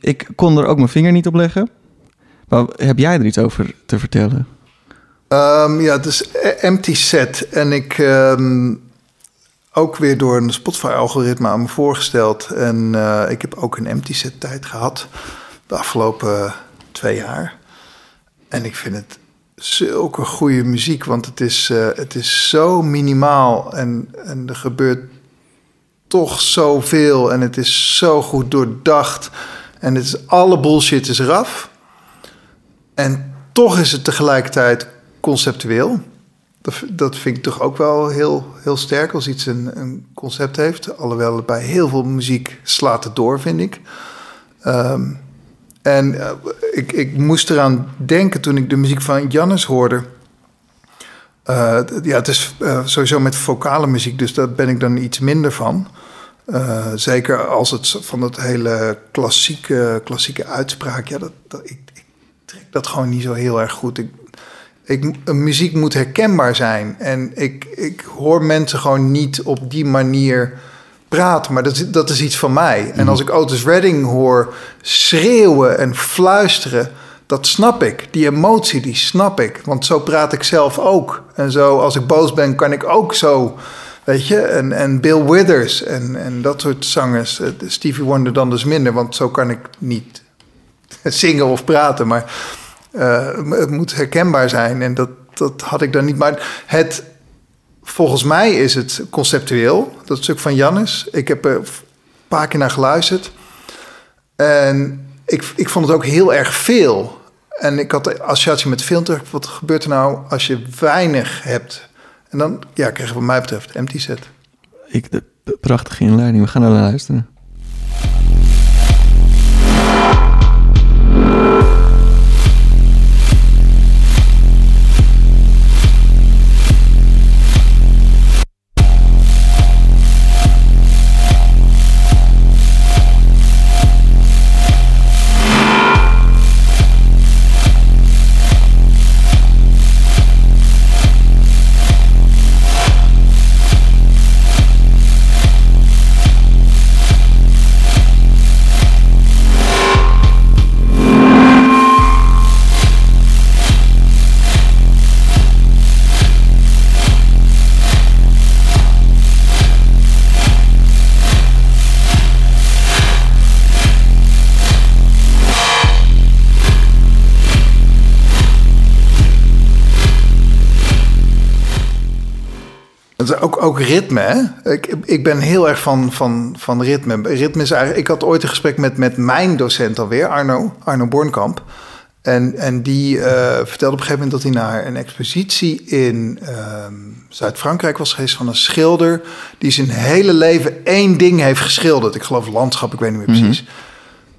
Ik- kon er ook mijn vinger niet op leggen. Maar heb jij er iets over te vertellen? Ehm, ja, het is e- Empty Set. En ik ehm, ook weer door een Spotify-algoritme aan me voorgesteld. En eh, ik heb ook een Empty Set tijd gehad. De afgelopen twee jaar. En ik vind het zulke goede muziek. Want het is, eh, het is zo minimaal. En, en er gebeurt toch zoveel. En het is zo goed doordacht. En het is, alle bullshit is eraf. En toch is het tegelijkertijd conceptueel. Dat, dat vind ik toch ook wel heel, heel sterk als iets een, een concept heeft. Alhoewel bij heel veel muziek slaat het door, vind ik. Ehm, en eh, ik, ik moest eraan denken toen ik de muziek van Jannes hoorde. Eh, ja, het is eh, sowieso met vocale muziek, dus daar ben ik dan iets minder van. Zeker als het van dat hele klassieke, klassieke uitspraak. Ja, dat, dat, ik, ik trek dat gewoon niet zo heel erg goed. Ik, ik, een muziek moet herkenbaar zijn. En ik, ik hoor mensen gewoon niet op die manier praten. Maar dat, is- dat is iets van mij. En als ik Otis Redding hoor schreeuwen en fluisteren... dat snap ik. Die emotie, die snap ik. Want zo praat ik zelf ook. En zo, als ik boos ben, kan ik ook zo... Weet je, en, en Bill Withers en, en dat soort zangers. Eh, Stevie Wonder dan dus minder, want zo kan ik niet [LAUGHS] zingen of praten. Maar eh, het moet herkenbaar zijn en dat, dat had ik dan niet. Maar het, volgens mij is het conceptueel, dat stuk van Jannes. Ik heb er een paar keer naar geluisterd. En ik, ik vond het ook heel erg veel. En ik had de associatie met film terug. Wat gebeurt er nou als je weinig hebt? En dan ja, krijg je wat mij betreft empty set. Ik, de, prachtige inleiding. We gaan naar luisteren. Ritme, hè? Ik, ik ben heel erg van, van, van ritme. Ritme is eigenlijk... Ik had ooit een gesprek met, met mijn docent alweer, Arno, Arno Bornkamp. En, en die eh, vertelde op een gegeven moment dat hij naar een expositie in ehm, Zuid-Frankrijk was geweest van een schilder... die zijn hele leven één ding heeft geschilderd. Ik geloof landschap, ik weet niet meer precies.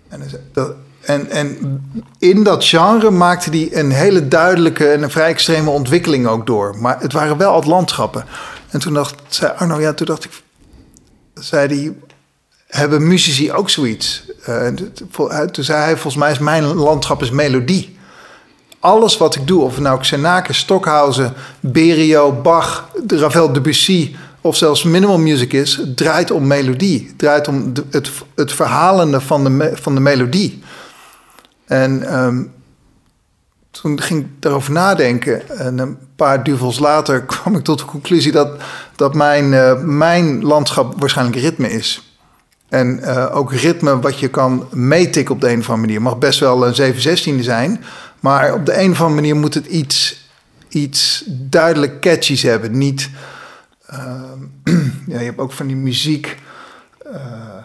En, dat, En, en in dat genre maakte hij een hele duidelijke en een vrij extreme ontwikkeling ook door. Maar het waren wel altijd landschappen. En toen dacht zei Arno, ja, toen dacht ik, zei hij, hebben muzici ook zoiets? Uh, toen zei hij, volgens mij is mijn landschap is melodie. Alles wat ik doe, of nou Xenake, Stockhausen, Berio, Bach, Ravel Debussy of zelfs minimal music is, draait om melodie. Draait om het, het verhalende van de, van de melodie. En um, toen ging ik daarover nadenken. En een paar duvels later [LAUGHS] kwam ik tot de conclusie dat, dat mijn, uh, mijn landschap waarschijnlijk ritme is. En uh, ook ritme wat je kan meetikken op de een of andere manier. Mag best wel een 716 zijn. Maar op de een of andere manier moet het iets, iets duidelijk catchies hebben. Niet Ehm, [CLEARS THROAT] ja, je hebt ook van die muziek, uh,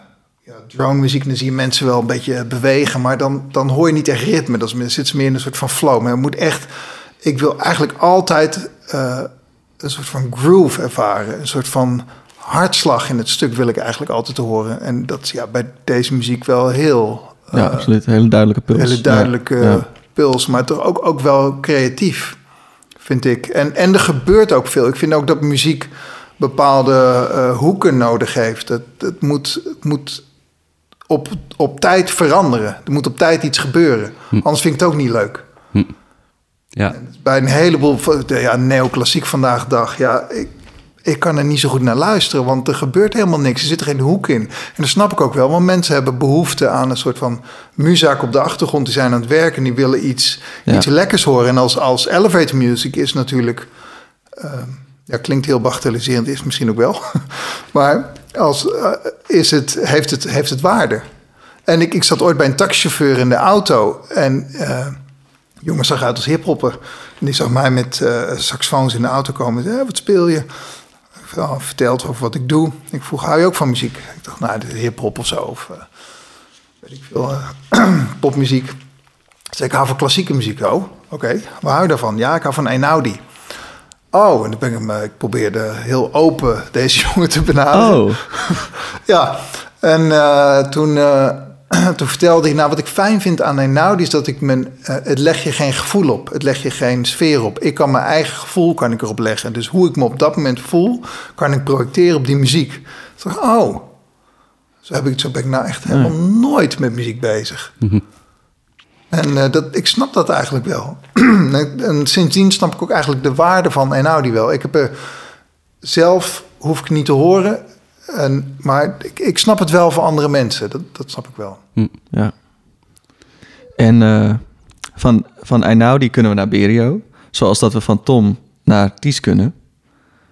ja, drone muziek, dan zie je mensen wel een beetje bewegen, maar dan, dan hoor je niet echt ritme. Dan zit ze meer in een soort van flow. Maar je moet echt, ik wil eigenlijk altijd uh, een soort van groove ervaren, een soort van hartslag in het stuk wil ik eigenlijk altijd horen. En dat is ja, bij deze muziek wel heel... Uh, ja, absoluut. Hele duidelijke puls. Hele duidelijke ja. puls, maar toch ook, ook wel creatief, vind ik. En, en er gebeurt ook veel. Ik vind ook dat muziek bepaalde uh, hoeken nodig heeft. Het, het moet, het moet op, op tijd veranderen. Er moet op tijd iets gebeuren. Hm. Anders vind ik het ook niet leuk. Hm. Ja. Bij een heleboel ja, neoclassiek vandaag de dag. Ja, ik, ik kan er niet zo goed naar luisteren, want er gebeurt helemaal niks. Er zit er geen hoek in. En dat snap ik ook wel, want mensen hebben behoefte aan een soort van muzak op de achtergrond. Die zijn aan het werken, die willen iets, ja. iets lekkers horen. En als, als elevator music is natuurlijk. Uh, ja, klinkt heel bagatelliserend, is misschien ook wel. [LAUGHS] maar als, uh, is het, heeft, het, heeft het waarde. En ik, ik zat ooit bij een taxichauffeur in de auto. En uh, jongen zag uit als hiphopper. En die zag mij met uh, saxofoons in de auto komen. Zei, wat speel je? Ik verteld over wat ik doe. Ik vroeg, hou je ook van muziek? Ik dacht, nou, hiphop of zo. Of weet ik veel, [CLEARS THROAT] popmuziek. Zei, ik hou van klassieke muziek. Oh, oké. Waar hou je daarvan? Ja, ik hou van Einaudi. Oh, en dan ben ik, hem, ik probeerde heel open deze [LAUGHS] jongen te benaderen. Oh. [LAUGHS] ja, en uh, toen, uh, [CLEARS THROAT] toen vertelde hij, nou wat ik fijn vind aan Einaudi is dat ik mijn, uh, het leg je geen gevoel op, het leg je geen sfeer op. Ik kan mijn eigen gevoel kan ik erop leggen. Dus hoe ik me op dat moment voel, kan ik projecteren op die muziek. Ik dacht, oh, zo, heb ik, zo ben ik nou echt helemaal nooit met muziek bezig. Mm [LAUGHS] -hmm. En uh, dat, ik snap dat eigenlijk wel. [CLEARS THROAT] en sindsdien snap ik ook eigenlijk de waarde van Einaudi wel. Ik heb er zelf, hoef ik niet te horen, en, maar ik, ik snap het wel voor andere mensen. Dat, dat snap ik wel. Hm, ja. En uh, van, van Einaudi kunnen we naar Berio. Zoals dat we van Tom naar Ties kunnen.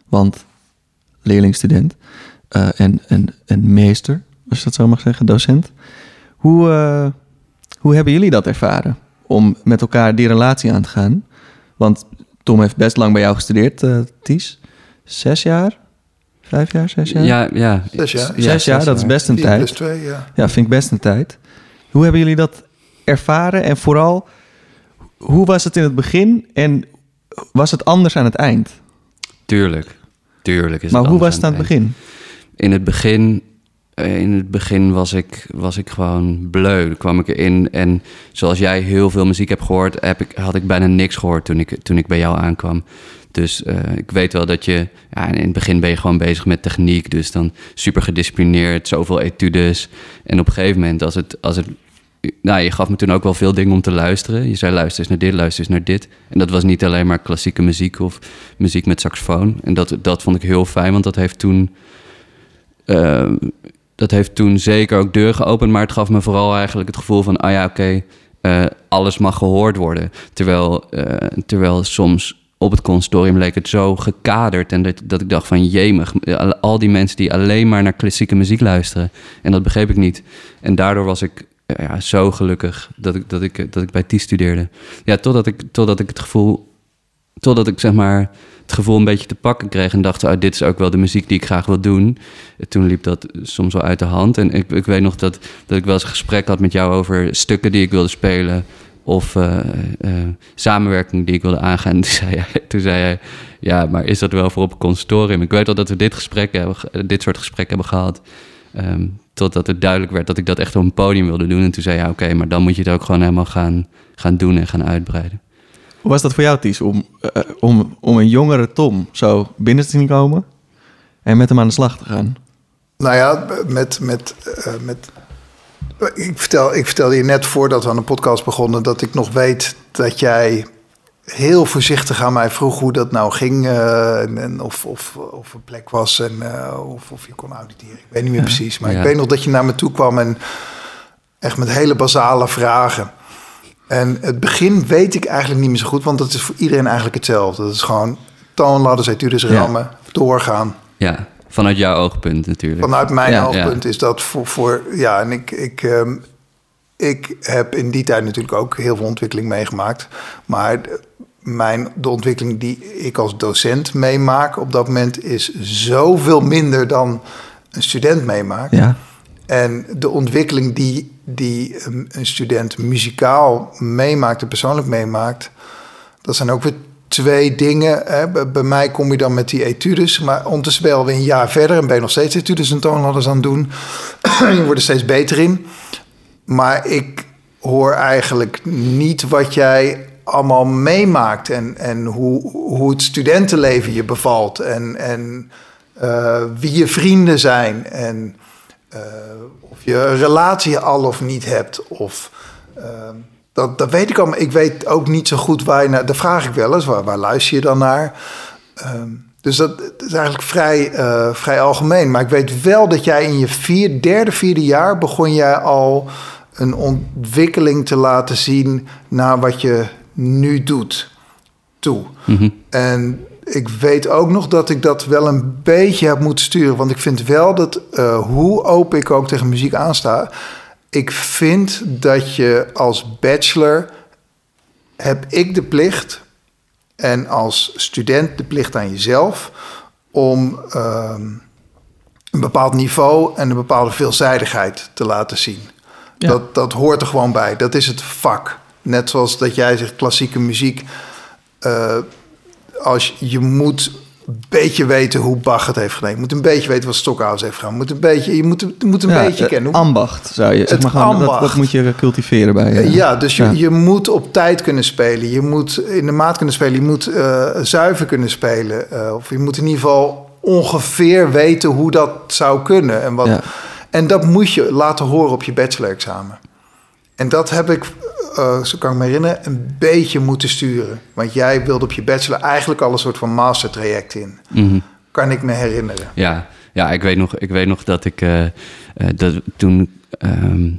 Want leerlingstudent uh, en, en, en meester, als je dat zo mag zeggen, docent. Hoe... Hoe hebben jullie dat ervaren om met elkaar die relatie aan te gaan? Want Tom heeft best lang bij jou gestudeerd, uh, Ties. Zes jaar? Vijf jaar, zes jaar? Ja, ja. Zes jaar. Zes, zes jaar, dat is best een Vier tijd. plus twee, ja. ja, vind ik best een tijd. Hoe hebben jullie dat ervaren? En vooral, hoe was het in het begin en was het anders aan het eind? Tuurlijk, tuurlijk is maar het hoe anders was het aan het begin? In het begin in het begin was ik, was ik gewoon bleu. Dan kwam ik erin en zoals jij heel veel muziek hebt gehoord, heb ik, had ik bijna niks gehoord toen ik, toen ik bij jou aankwam. Dus uh, ik weet wel dat je, ja, in het begin ben je gewoon bezig met techniek, dus dan super gedisciplineerd, zoveel etudes. En op een gegeven moment, als het, als het, nou, je gaf me toen ook wel veel dingen om te luisteren. Je zei luister eens naar dit, luister eens naar dit. En dat was niet alleen maar klassieke muziek of muziek met saxofoon. En dat, dat vond ik heel fijn, want dat heeft toen. Uh, dat heeft toen zeker ook deur geopend, maar het gaf me vooral eigenlijk het gevoel van, ah ja, oké, uh, alles mag gehoord worden. Terwijl, uh, terwijl soms op het consortium leek het zo gekaderd en dat, dat ik dacht van, jemig, al die mensen die alleen maar naar klassieke muziek luisteren. En dat begreep ik niet. En daardoor was ik ja, zo gelukkig dat ik, dat ik, dat ik bij TI studeerde. Ja, totdat ik, totdat ik het gevoel, totdat ik zeg maar het gevoel een beetje te pakken kreeg en dacht, oh, dit is ook wel de muziek die ik graag wil doen. Toen liep dat soms wel uit de hand. En ik, ik weet nog dat, dat ik wel eens een gesprek had met jou over stukken die ik wilde spelen of uh, samenwerking die ik wilde aangaan. [LAUGHS] Toen zei, hij, toen zei hij, ja, maar is dat wel voor op een consortium? Ik weet al dat we dit gesprek hebben, dit soort gesprekken hebben gehad. Ehm, totdat het duidelijk werd dat ik dat echt op een podium wilde doen. En toen zei hij, ja, oké, maar dan moet je het ook gewoon helemaal gaan, gaan doen en gaan uitbreiden. Hoe was dat voor jou, Ties, om, eh, om, om een jongere Tom zo binnen te zien komen en met hem aan de slag te gaan? Nou ja, met. met, eh, met ik, vertel, ik vertelde je net voordat we aan de podcast begonnen dat ik nog weet dat jij heel voorzichtig aan mij vroeg hoe dat nou ging. eh, en, en of, of, of een plek was en eh, of, of je kon auditeren. Ik weet niet meer precies. Maar Ja. ik weet nog dat je naar me toe kwam en echt met hele basale vragen. En het begin weet ik eigenlijk niet meer zo goed, want dat is voor iedereen eigenlijk hetzelfde. Dat is gewoon toonladders, etudes, Ja. rammen, doorgaan. Ja, vanuit jouw oogpunt natuurlijk. Vanuit mijn Ja, oogpunt is dat voor, voor ja, en ik, ik, ehm, ik heb in die tijd natuurlijk ook heel veel ontwikkeling meegemaakt. Maar de- mijn, de ontwikkeling die ik als docent meemaak op dat moment is zoveel minder dan een student meemaakt. Ja. En de ontwikkeling die, die een een student muzikaal meemaakt en persoonlijk meemaakt, dat zijn ook weer twee dingen. Hè. Bij- mij kom je dan met die etudes, maar ondertussen ben een jaar verder en ben je nog steeds etudes en toonladders aan het doen. [CLEARS THROAT] je wordt er steeds beter in. Maar ik hoor eigenlijk niet wat jij allemaal meemaakt en, en hoe, hoe het studentenleven je bevalt en, en eh, wie je vrienden zijn en eh, of je een relatie al of niet hebt. Of, eh, dat, dat weet ik allemaal. Ik weet ook niet zo goed waar je naar... Dat vraag ik wel eens. Waar, waar luister je dan naar? Ehm, dus dat, dat is eigenlijk vrij, eh, vrij algemeen. Maar ik weet wel dat jij in je vier, derde, vierde jaar... begon jij al een ontwikkeling te laten zien... naar wat je nu doet toe. Mhm. En ik weet ook nog dat ik dat wel een beetje heb moeten sturen. Want ik vind wel dat, eh, hoe open ik ook tegen muziek aansta... ik vind dat je als bachelor... heb ik de plicht... en als student de plicht aan jezelf... om ehm, een bepaald niveau en een bepaalde veelzijdigheid te laten zien. Ja. Dat, dat hoort er gewoon bij. Dat is het vak. Net zoals dat jij zegt klassieke muziek... eh, als je, moet een beetje weten hoe Bach het heeft gedaan. Je moet een beetje weten wat Stockhausen heeft gedaan. Je moet een beetje, je moet, je moet een Ja, beetje eh, kennen. Ambacht zou je. Het maar ambacht. dat moet je cultiveren bij je. Ja, dus je, Ja. je moet op tijd kunnen spelen. Je moet in de maat kunnen spelen. Je moet eh, zuiver kunnen spelen. Eh, of je moet in ieder geval ongeveer weten hoe dat zou kunnen. En, wat, Ja. en dat moet je laten horen op je bachelor-examen. En dat heb ik, eh, zo kan ik me herinneren, een beetje moeten sturen. Want jij wilde op je bachelor eigenlijk al een soort van mastertraject in. Mhm. Kan ik me herinneren. Ja, ja ik, weet nog, ik weet nog dat ik eh, eh, dat toen. ehm,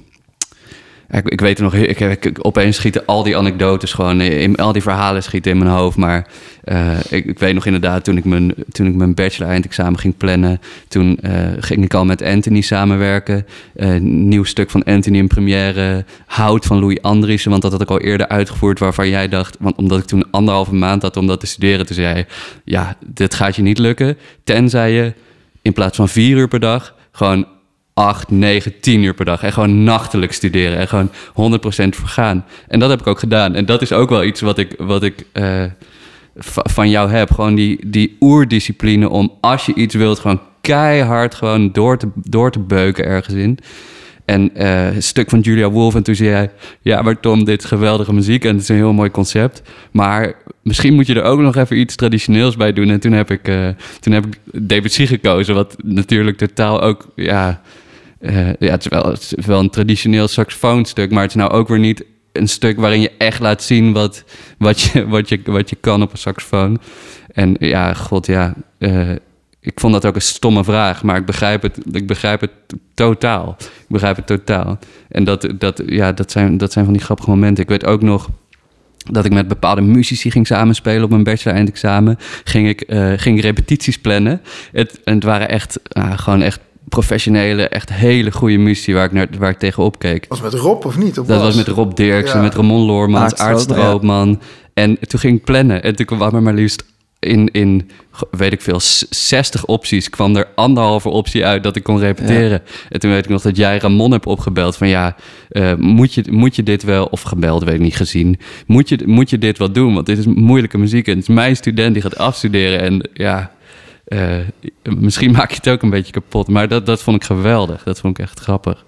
ik, ik weet nog, ik, ik, opeens schieten al die anekdotes gewoon, in, al die verhalen schieten in mijn hoofd. Maar eh, ik, ik weet nog inderdaad, toen ik mijn, toen ik mijn bachelor eindexamen ging plannen, toen eh, ging ik al met Anthony samenwerken. Eh, nieuw stuk van Anthony in première, Hout van Louis Andriessen, want dat had ik al eerder uitgevoerd, waarvan jij dacht, want omdat ik toen anderhalve maand had om dat te studeren, toen zei jij, ja, dit gaat je niet lukken, tenzij je in plaats van vier uur per dag gewoon acht, negen, tien uur per dag. En gewoon nachtelijk studeren. En gewoon 100% vergaan. En dat heb ik ook gedaan. En dat is ook wel iets wat ik, wat ik eh, va- van jou heb. Gewoon die, die oerdiscipline om als je iets wilt, gewoon keihard gewoon door te, door te beuken ergens in. En eh, een stuk van Julia Wolf. En toen zei hij... Ja, maar Tom, dit is geweldige muziek. En het is een heel mooi concept. Maar misschien moet je er ook nog even iets traditioneels bij doen. En toen heb ik, eh, toen heb ik Debussy gekozen. Wat natuurlijk totaal ook... Ja, eh, ja het, is wel, wel een traditioneel saxofoonstuk. Maar het is nou ook weer niet een stuk waarin je echt laat zien... wat, wat, je, wat, je, wat je kan op een saxofoon. En ja, god ja... eh, ik vond dat ook een stomme vraag, maar ik begrijp het, ik begrijp het totaal. Ik begrijp het totaal. En dat, dat, ja, dat, zijn, dat zijn van die grappige momenten. Ik weet ook nog dat ik met bepaalde muzici ging samenspelen op mijn bachelor-eindexamen. Ging ik, eh, ging repetities plannen. Het, en het waren echt, ah, gewoon echt professionele, echt hele goede muzici waar ik, naar, waar ik tegenop keek. Was met Rob of niet? Of Dat was met Rob Dirksen, Ja. met Ramon Loormans, Aart Aart Stroopman, Stroopman. En toen ging ik plannen. En toen kwam er maar liefst in, in, weet ik veel, s- 60 opties... kwam er anderhalve optie uit dat ik kon repeteren. En toen weet ik nog dat jij Ramon hebt opgebeld van... ja, eh, moet, je, moet je dit wel... of gebeld, weet ik niet, gezien. Moet je, moet je dit wel doen? Want dit is moeilijke muziek. En het is mijn student die gaat afstuderen. En ja... eh, misschien maak je het ook een beetje kapot. Maar dat, dat vond ik geweldig. Dat vond ik echt grappig.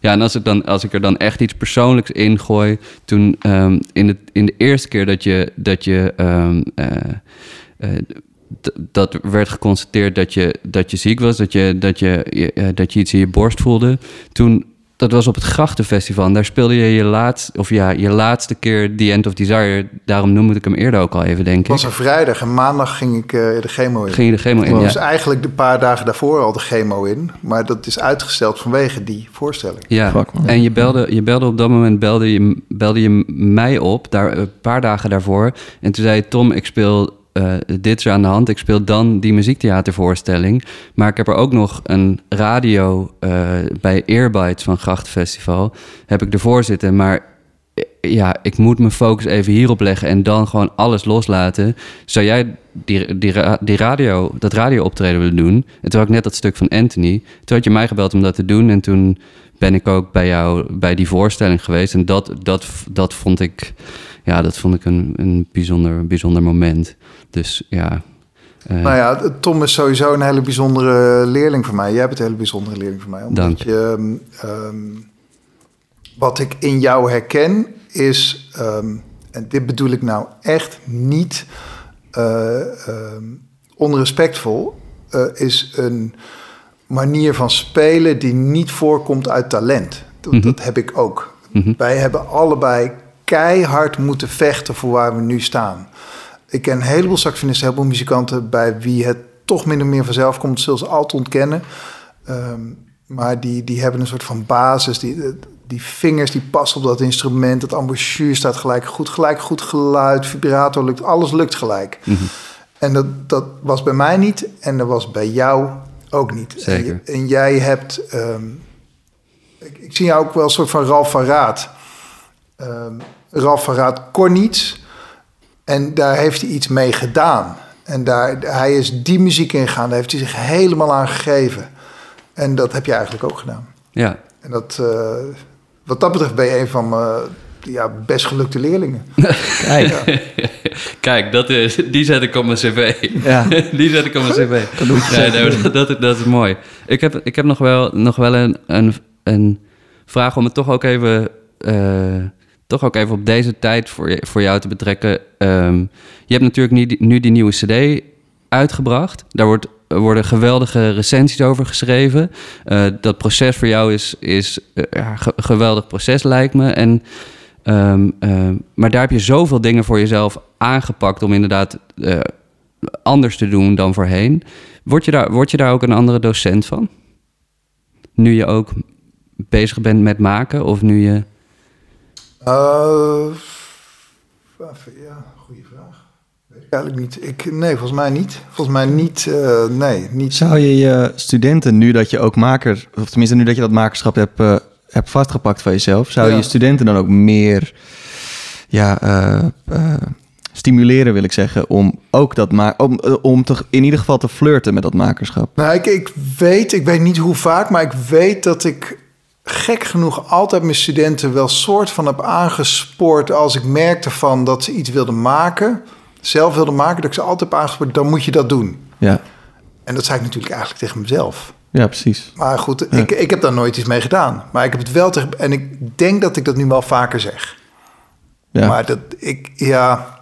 Ja, en als ik, dan, als ik er dan echt iets persoonlijks in gooi... toen ehm, in, de, in de eerste keer dat je... Dat je ehm, eh, eh, dat werd geconstateerd dat je, dat je ziek was, dat je, dat, je, dat je iets in je borst voelde. Toen, dat was op het Grachtenfestival. En daar speelde je je laatste, of ja, je laatste keer The End of Desire. Daarom noemde ik hem eerder ook al even, denk Het ik. was een vrijdag en maandag ging ik eh, de chemo in. Ging je de chemo in? Was Ja. eigenlijk de paar dagen daarvoor al de chemo in. Maar dat is uitgesteld vanwege die voorstelling. Ja, Fuck, en je belde, je belde op dat moment belde je, belde je mij op, daar, een paar dagen daarvoor. En toen zei je, Tom, ik speel, eh, dit is aan de hand. Ik speel dan die muziektheatervoorstelling. Maar ik heb er ook nog een radio eh, bij Earbites van Grachtenfestival. Heb ik ervoor zitten, maar eh, ja, ik moet mijn focus even hierop leggen en dan gewoon alles loslaten. Zou jij die, die, die radio, dat radio optreden willen doen? En toen had ik net dat stuk van Anthony. Toen had je mij gebeld om dat te doen. En toen ben ik ook bij jou bij die voorstelling geweest. En dat, dat, dat vond ik, ja, dat vond ik een, een bijzonder, bijzonder moment. Dus ja. eh, Nou ja, Tom is sowieso een hele bijzondere leerling voor mij. Jij bent een hele bijzondere leerling voor mij. Omdat Dank. je, ehm, ehm, wat ik in jou herken is, ehm, en dit bedoel ik nou echt niet eh, onrespectvol, eh, is een manier van spelen die niet voorkomt uit talent. Dat, Mhm. dat heb ik ook. Mhm. Wij hebben allebei keihard moeten vechten voor waar we nu staan. Ik ken een heleboel saxofonisten, een heleboel muzikanten... bij wie het toch min of meer vanzelf komt. Zullen ze altijd ontkennen. Ehm, maar die, die hebben een soort van basis. Die, die vingers die passen op dat instrument. Het embouchure staat gelijk goed. Gelijk goed geluid, vibrator lukt. Alles lukt gelijk. mhm. En dat, dat was bij mij niet. En dat was bij jou ook niet. Zeker. En, jij hebt... ehm, ik, ik zie jou ook wel een soort van Ralf van Raad. Ehm, Ralf van Raad kon niets. En daar heeft hij iets mee gedaan. En daar, hij is die muziek ingegaan. Daar heeft hij zich helemaal aan gegeven. En dat heb je eigenlijk ook gedaan. ja, En dat, eh, wat dat betreft ben je een van mijn ja, best gelukte leerlingen. [LAUGHS] Kijk, Kijk, dat is, die zet ik op mijn cv. ja. [LAUGHS] Die zet ik op mijn cv. [LAUGHS] Nee, nee, dat, dat, dat is mooi. Ik heb, ik heb nog wel, nog wel een, een, een vraag om het toch ook even, eh, toch ook even op deze tijd voor, voor jou te betrekken. Ehm, je hebt natuurlijk nu die, nu die nieuwe CD uitgebracht. Daar wordt, worden geweldige recensies over geschreven. Eh, dat proces voor jou is, is eh, ja, geweldig proces, lijkt me. En Ehm, ehm, maar daar heb je zoveel dingen voor jezelf aangepakt om inderdaad eh, anders te doen dan voorheen. Word je, daar, word je daar ook een andere docent van? Nu je ook bezig bent met maken of nu je... Eh, ja, goede vraag. Weet ik eigenlijk niet. Ik, nee, volgens mij niet. Volgens mij niet. eh, nee, niet. Zou je je studenten, nu dat je ook maker, of tenminste nu dat je dat makerschap hebt, eh, hebt vastgepakt van jezelf, zou je Ja. je studenten dan ook meer ja, stimuleren, wil ik zeggen, om ook dat ma om, om te, in ieder geval te flirten met dat makerschap? Nou, ik, ik weet, ik weet niet hoe vaak, maar ik weet dat ik gek genoeg altijd mijn studenten wel soort van heb aangespoord als ik merkte van dat ze iets wilden maken, zelf wilden maken, dat ik ze altijd heb aangespoord, dan moet je dat doen. Ja, En dat zei ik natuurlijk eigenlijk tegen mezelf. ja precies. Maar goed, ik, ik heb daar nooit iets mee gedaan. Maar ik heb het wel tegen. En ik denk dat ik dat nu wel vaker zeg. Ja. Maar dat ik, ja.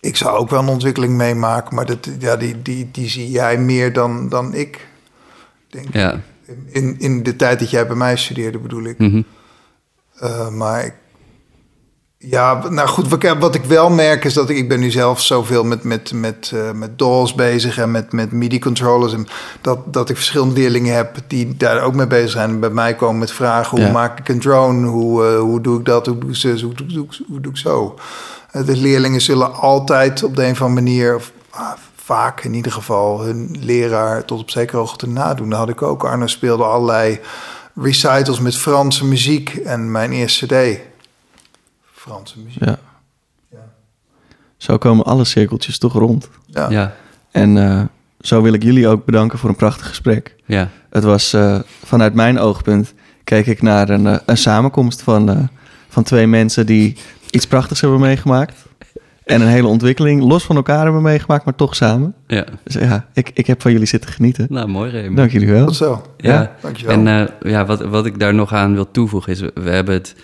Ik zou ook wel een ontwikkeling meemaken. Maar dat, ja, die, die, die zie jij meer dan, dan ik. Denk ik. Ja. In, in de tijd dat jij bij mij studeerde, bedoel ik. mhm. Eh, maar ik, ja, nou goed, wat ik, wat ik wel merk is dat ik, ik ben nu zelf zoveel met, met, met, eh, met DAWs bezig en met, met MIDI-controllers. En dat, dat ik verschillende leerlingen heb die daar ook mee bezig zijn. En bij mij komen met vragen, hoe Ja. maak ik een drone? Hoe, eh, hoe doe ik dat? Hoe doe ik zus? Hoe doe, doe ik- hoe doe ik zo? De leerlingen zullen altijd op de een of andere manier... Of, ah, vaak in ieder geval hun leraar tot op zekere hoogte nadoen. Dat had ik ook. Arno speelde allerlei recitals met Franse muziek. En mijn eerste cd, Franse muziek. Ja. Ja. Zo komen alle cirkeltjes toch rond. Ja. Ja, En eh, zo wil ik jullie ook bedanken voor een prachtig gesprek. ja. Het was eh, vanuit mijn oogpunt, keek ik naar een, eh, een samenkomst van, eh, van twee mensen die iets prachtigs hebben meegemaakt. En een hele ontwikkeling los van elkaar hebben meegemaakt, maar toch samen. Ja, Dus ja, ik, ik heb van jullie zitten genieten. nou mooi Remy. Dank jullie wel. Tot zo. Ja, Dankjewel. en eh, ja, wat, wat ik daar nog aan wil toevoegen is, we hebben het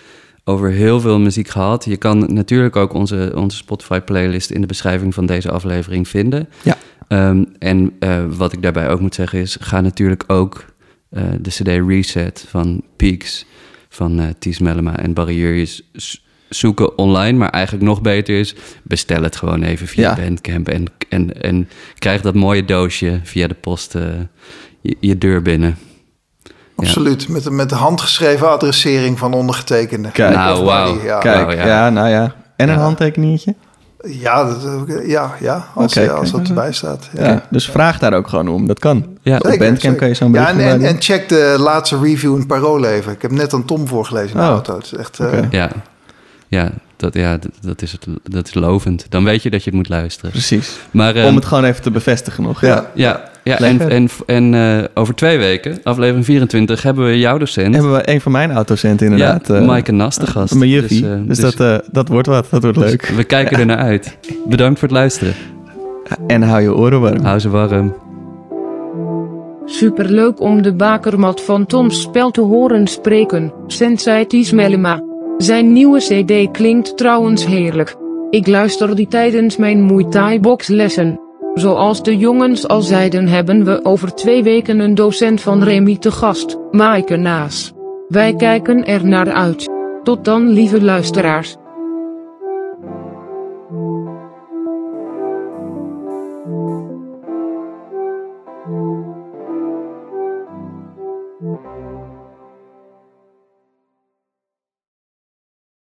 over heel veel muziek gehad. Je kan natuurlijk ook onze, onze Spotify-playlist in de beschrijving van deze aflevering vinden. Ja. Ehm, en eh, wat ik daarbij ook moet zeggen is, ga natuurlijk ook eh, de CD Reset van Peaks van eh Ties Mellema en Barrières z- zoeken online. Maar eigenlijk nog beter is, bestel het gewoon even via Ja. Bandcamp en, en, en krijg dat mooie doosje via de post eh, je, je deur binnen. Absoluut. Met, de- met de handgeschreven adressering van ondergetekende. Kijk, Nou, Ja, Kijk, ja. ja. nou ja. En een handtekeningetje. ja, dat, ja, ja als, als dat erbij staat. Ja. Ja. dus vraag daar ook gewoon om. Dat kan. Ja. Op Bandcamp zeker. kan je zo'n Ja, en, en, maken. en check de laatste review in Parool even. Ik heb net aan Tom voorgelezen in de Oh. auto. Het is echt... eh. Ja, ja, dat, ja dat, dat, is het, dat is lovend. Dan weet je dat je het moet luisteren. Precies. Maar, ehm, Om het gewoon even te bevestigen nog. Ja. Ja, ja en, Lekker. en, en eh, over twee weken, aflevering 24, hebben we jouw docent. Hebben we een van mijn autocenten inderdaad. ja, eh, Maaike Nas de gast. Mijn juffie. Dus, Dus, eh, dus- dat, eh, dat wordt wat. Dat wordt dus leuk. we kijken er naar uit. Bedankt voor het luisteren. En hou je oren warm. Hou ze warm. Superleuk om de bakermat van Tom's spel te horen spreken, Sensei Mellema. Zijn nieuwe cd klinkt trouwens heerlijk. Ik luister die tijdens mijn Muay Thai boxlessen. Zoals de jongens al zeiden hebben we over twee weken een docent van Remy te gast, Maaike Naas. Wij kijken er naar uit. Tot dan lieve luisteraars.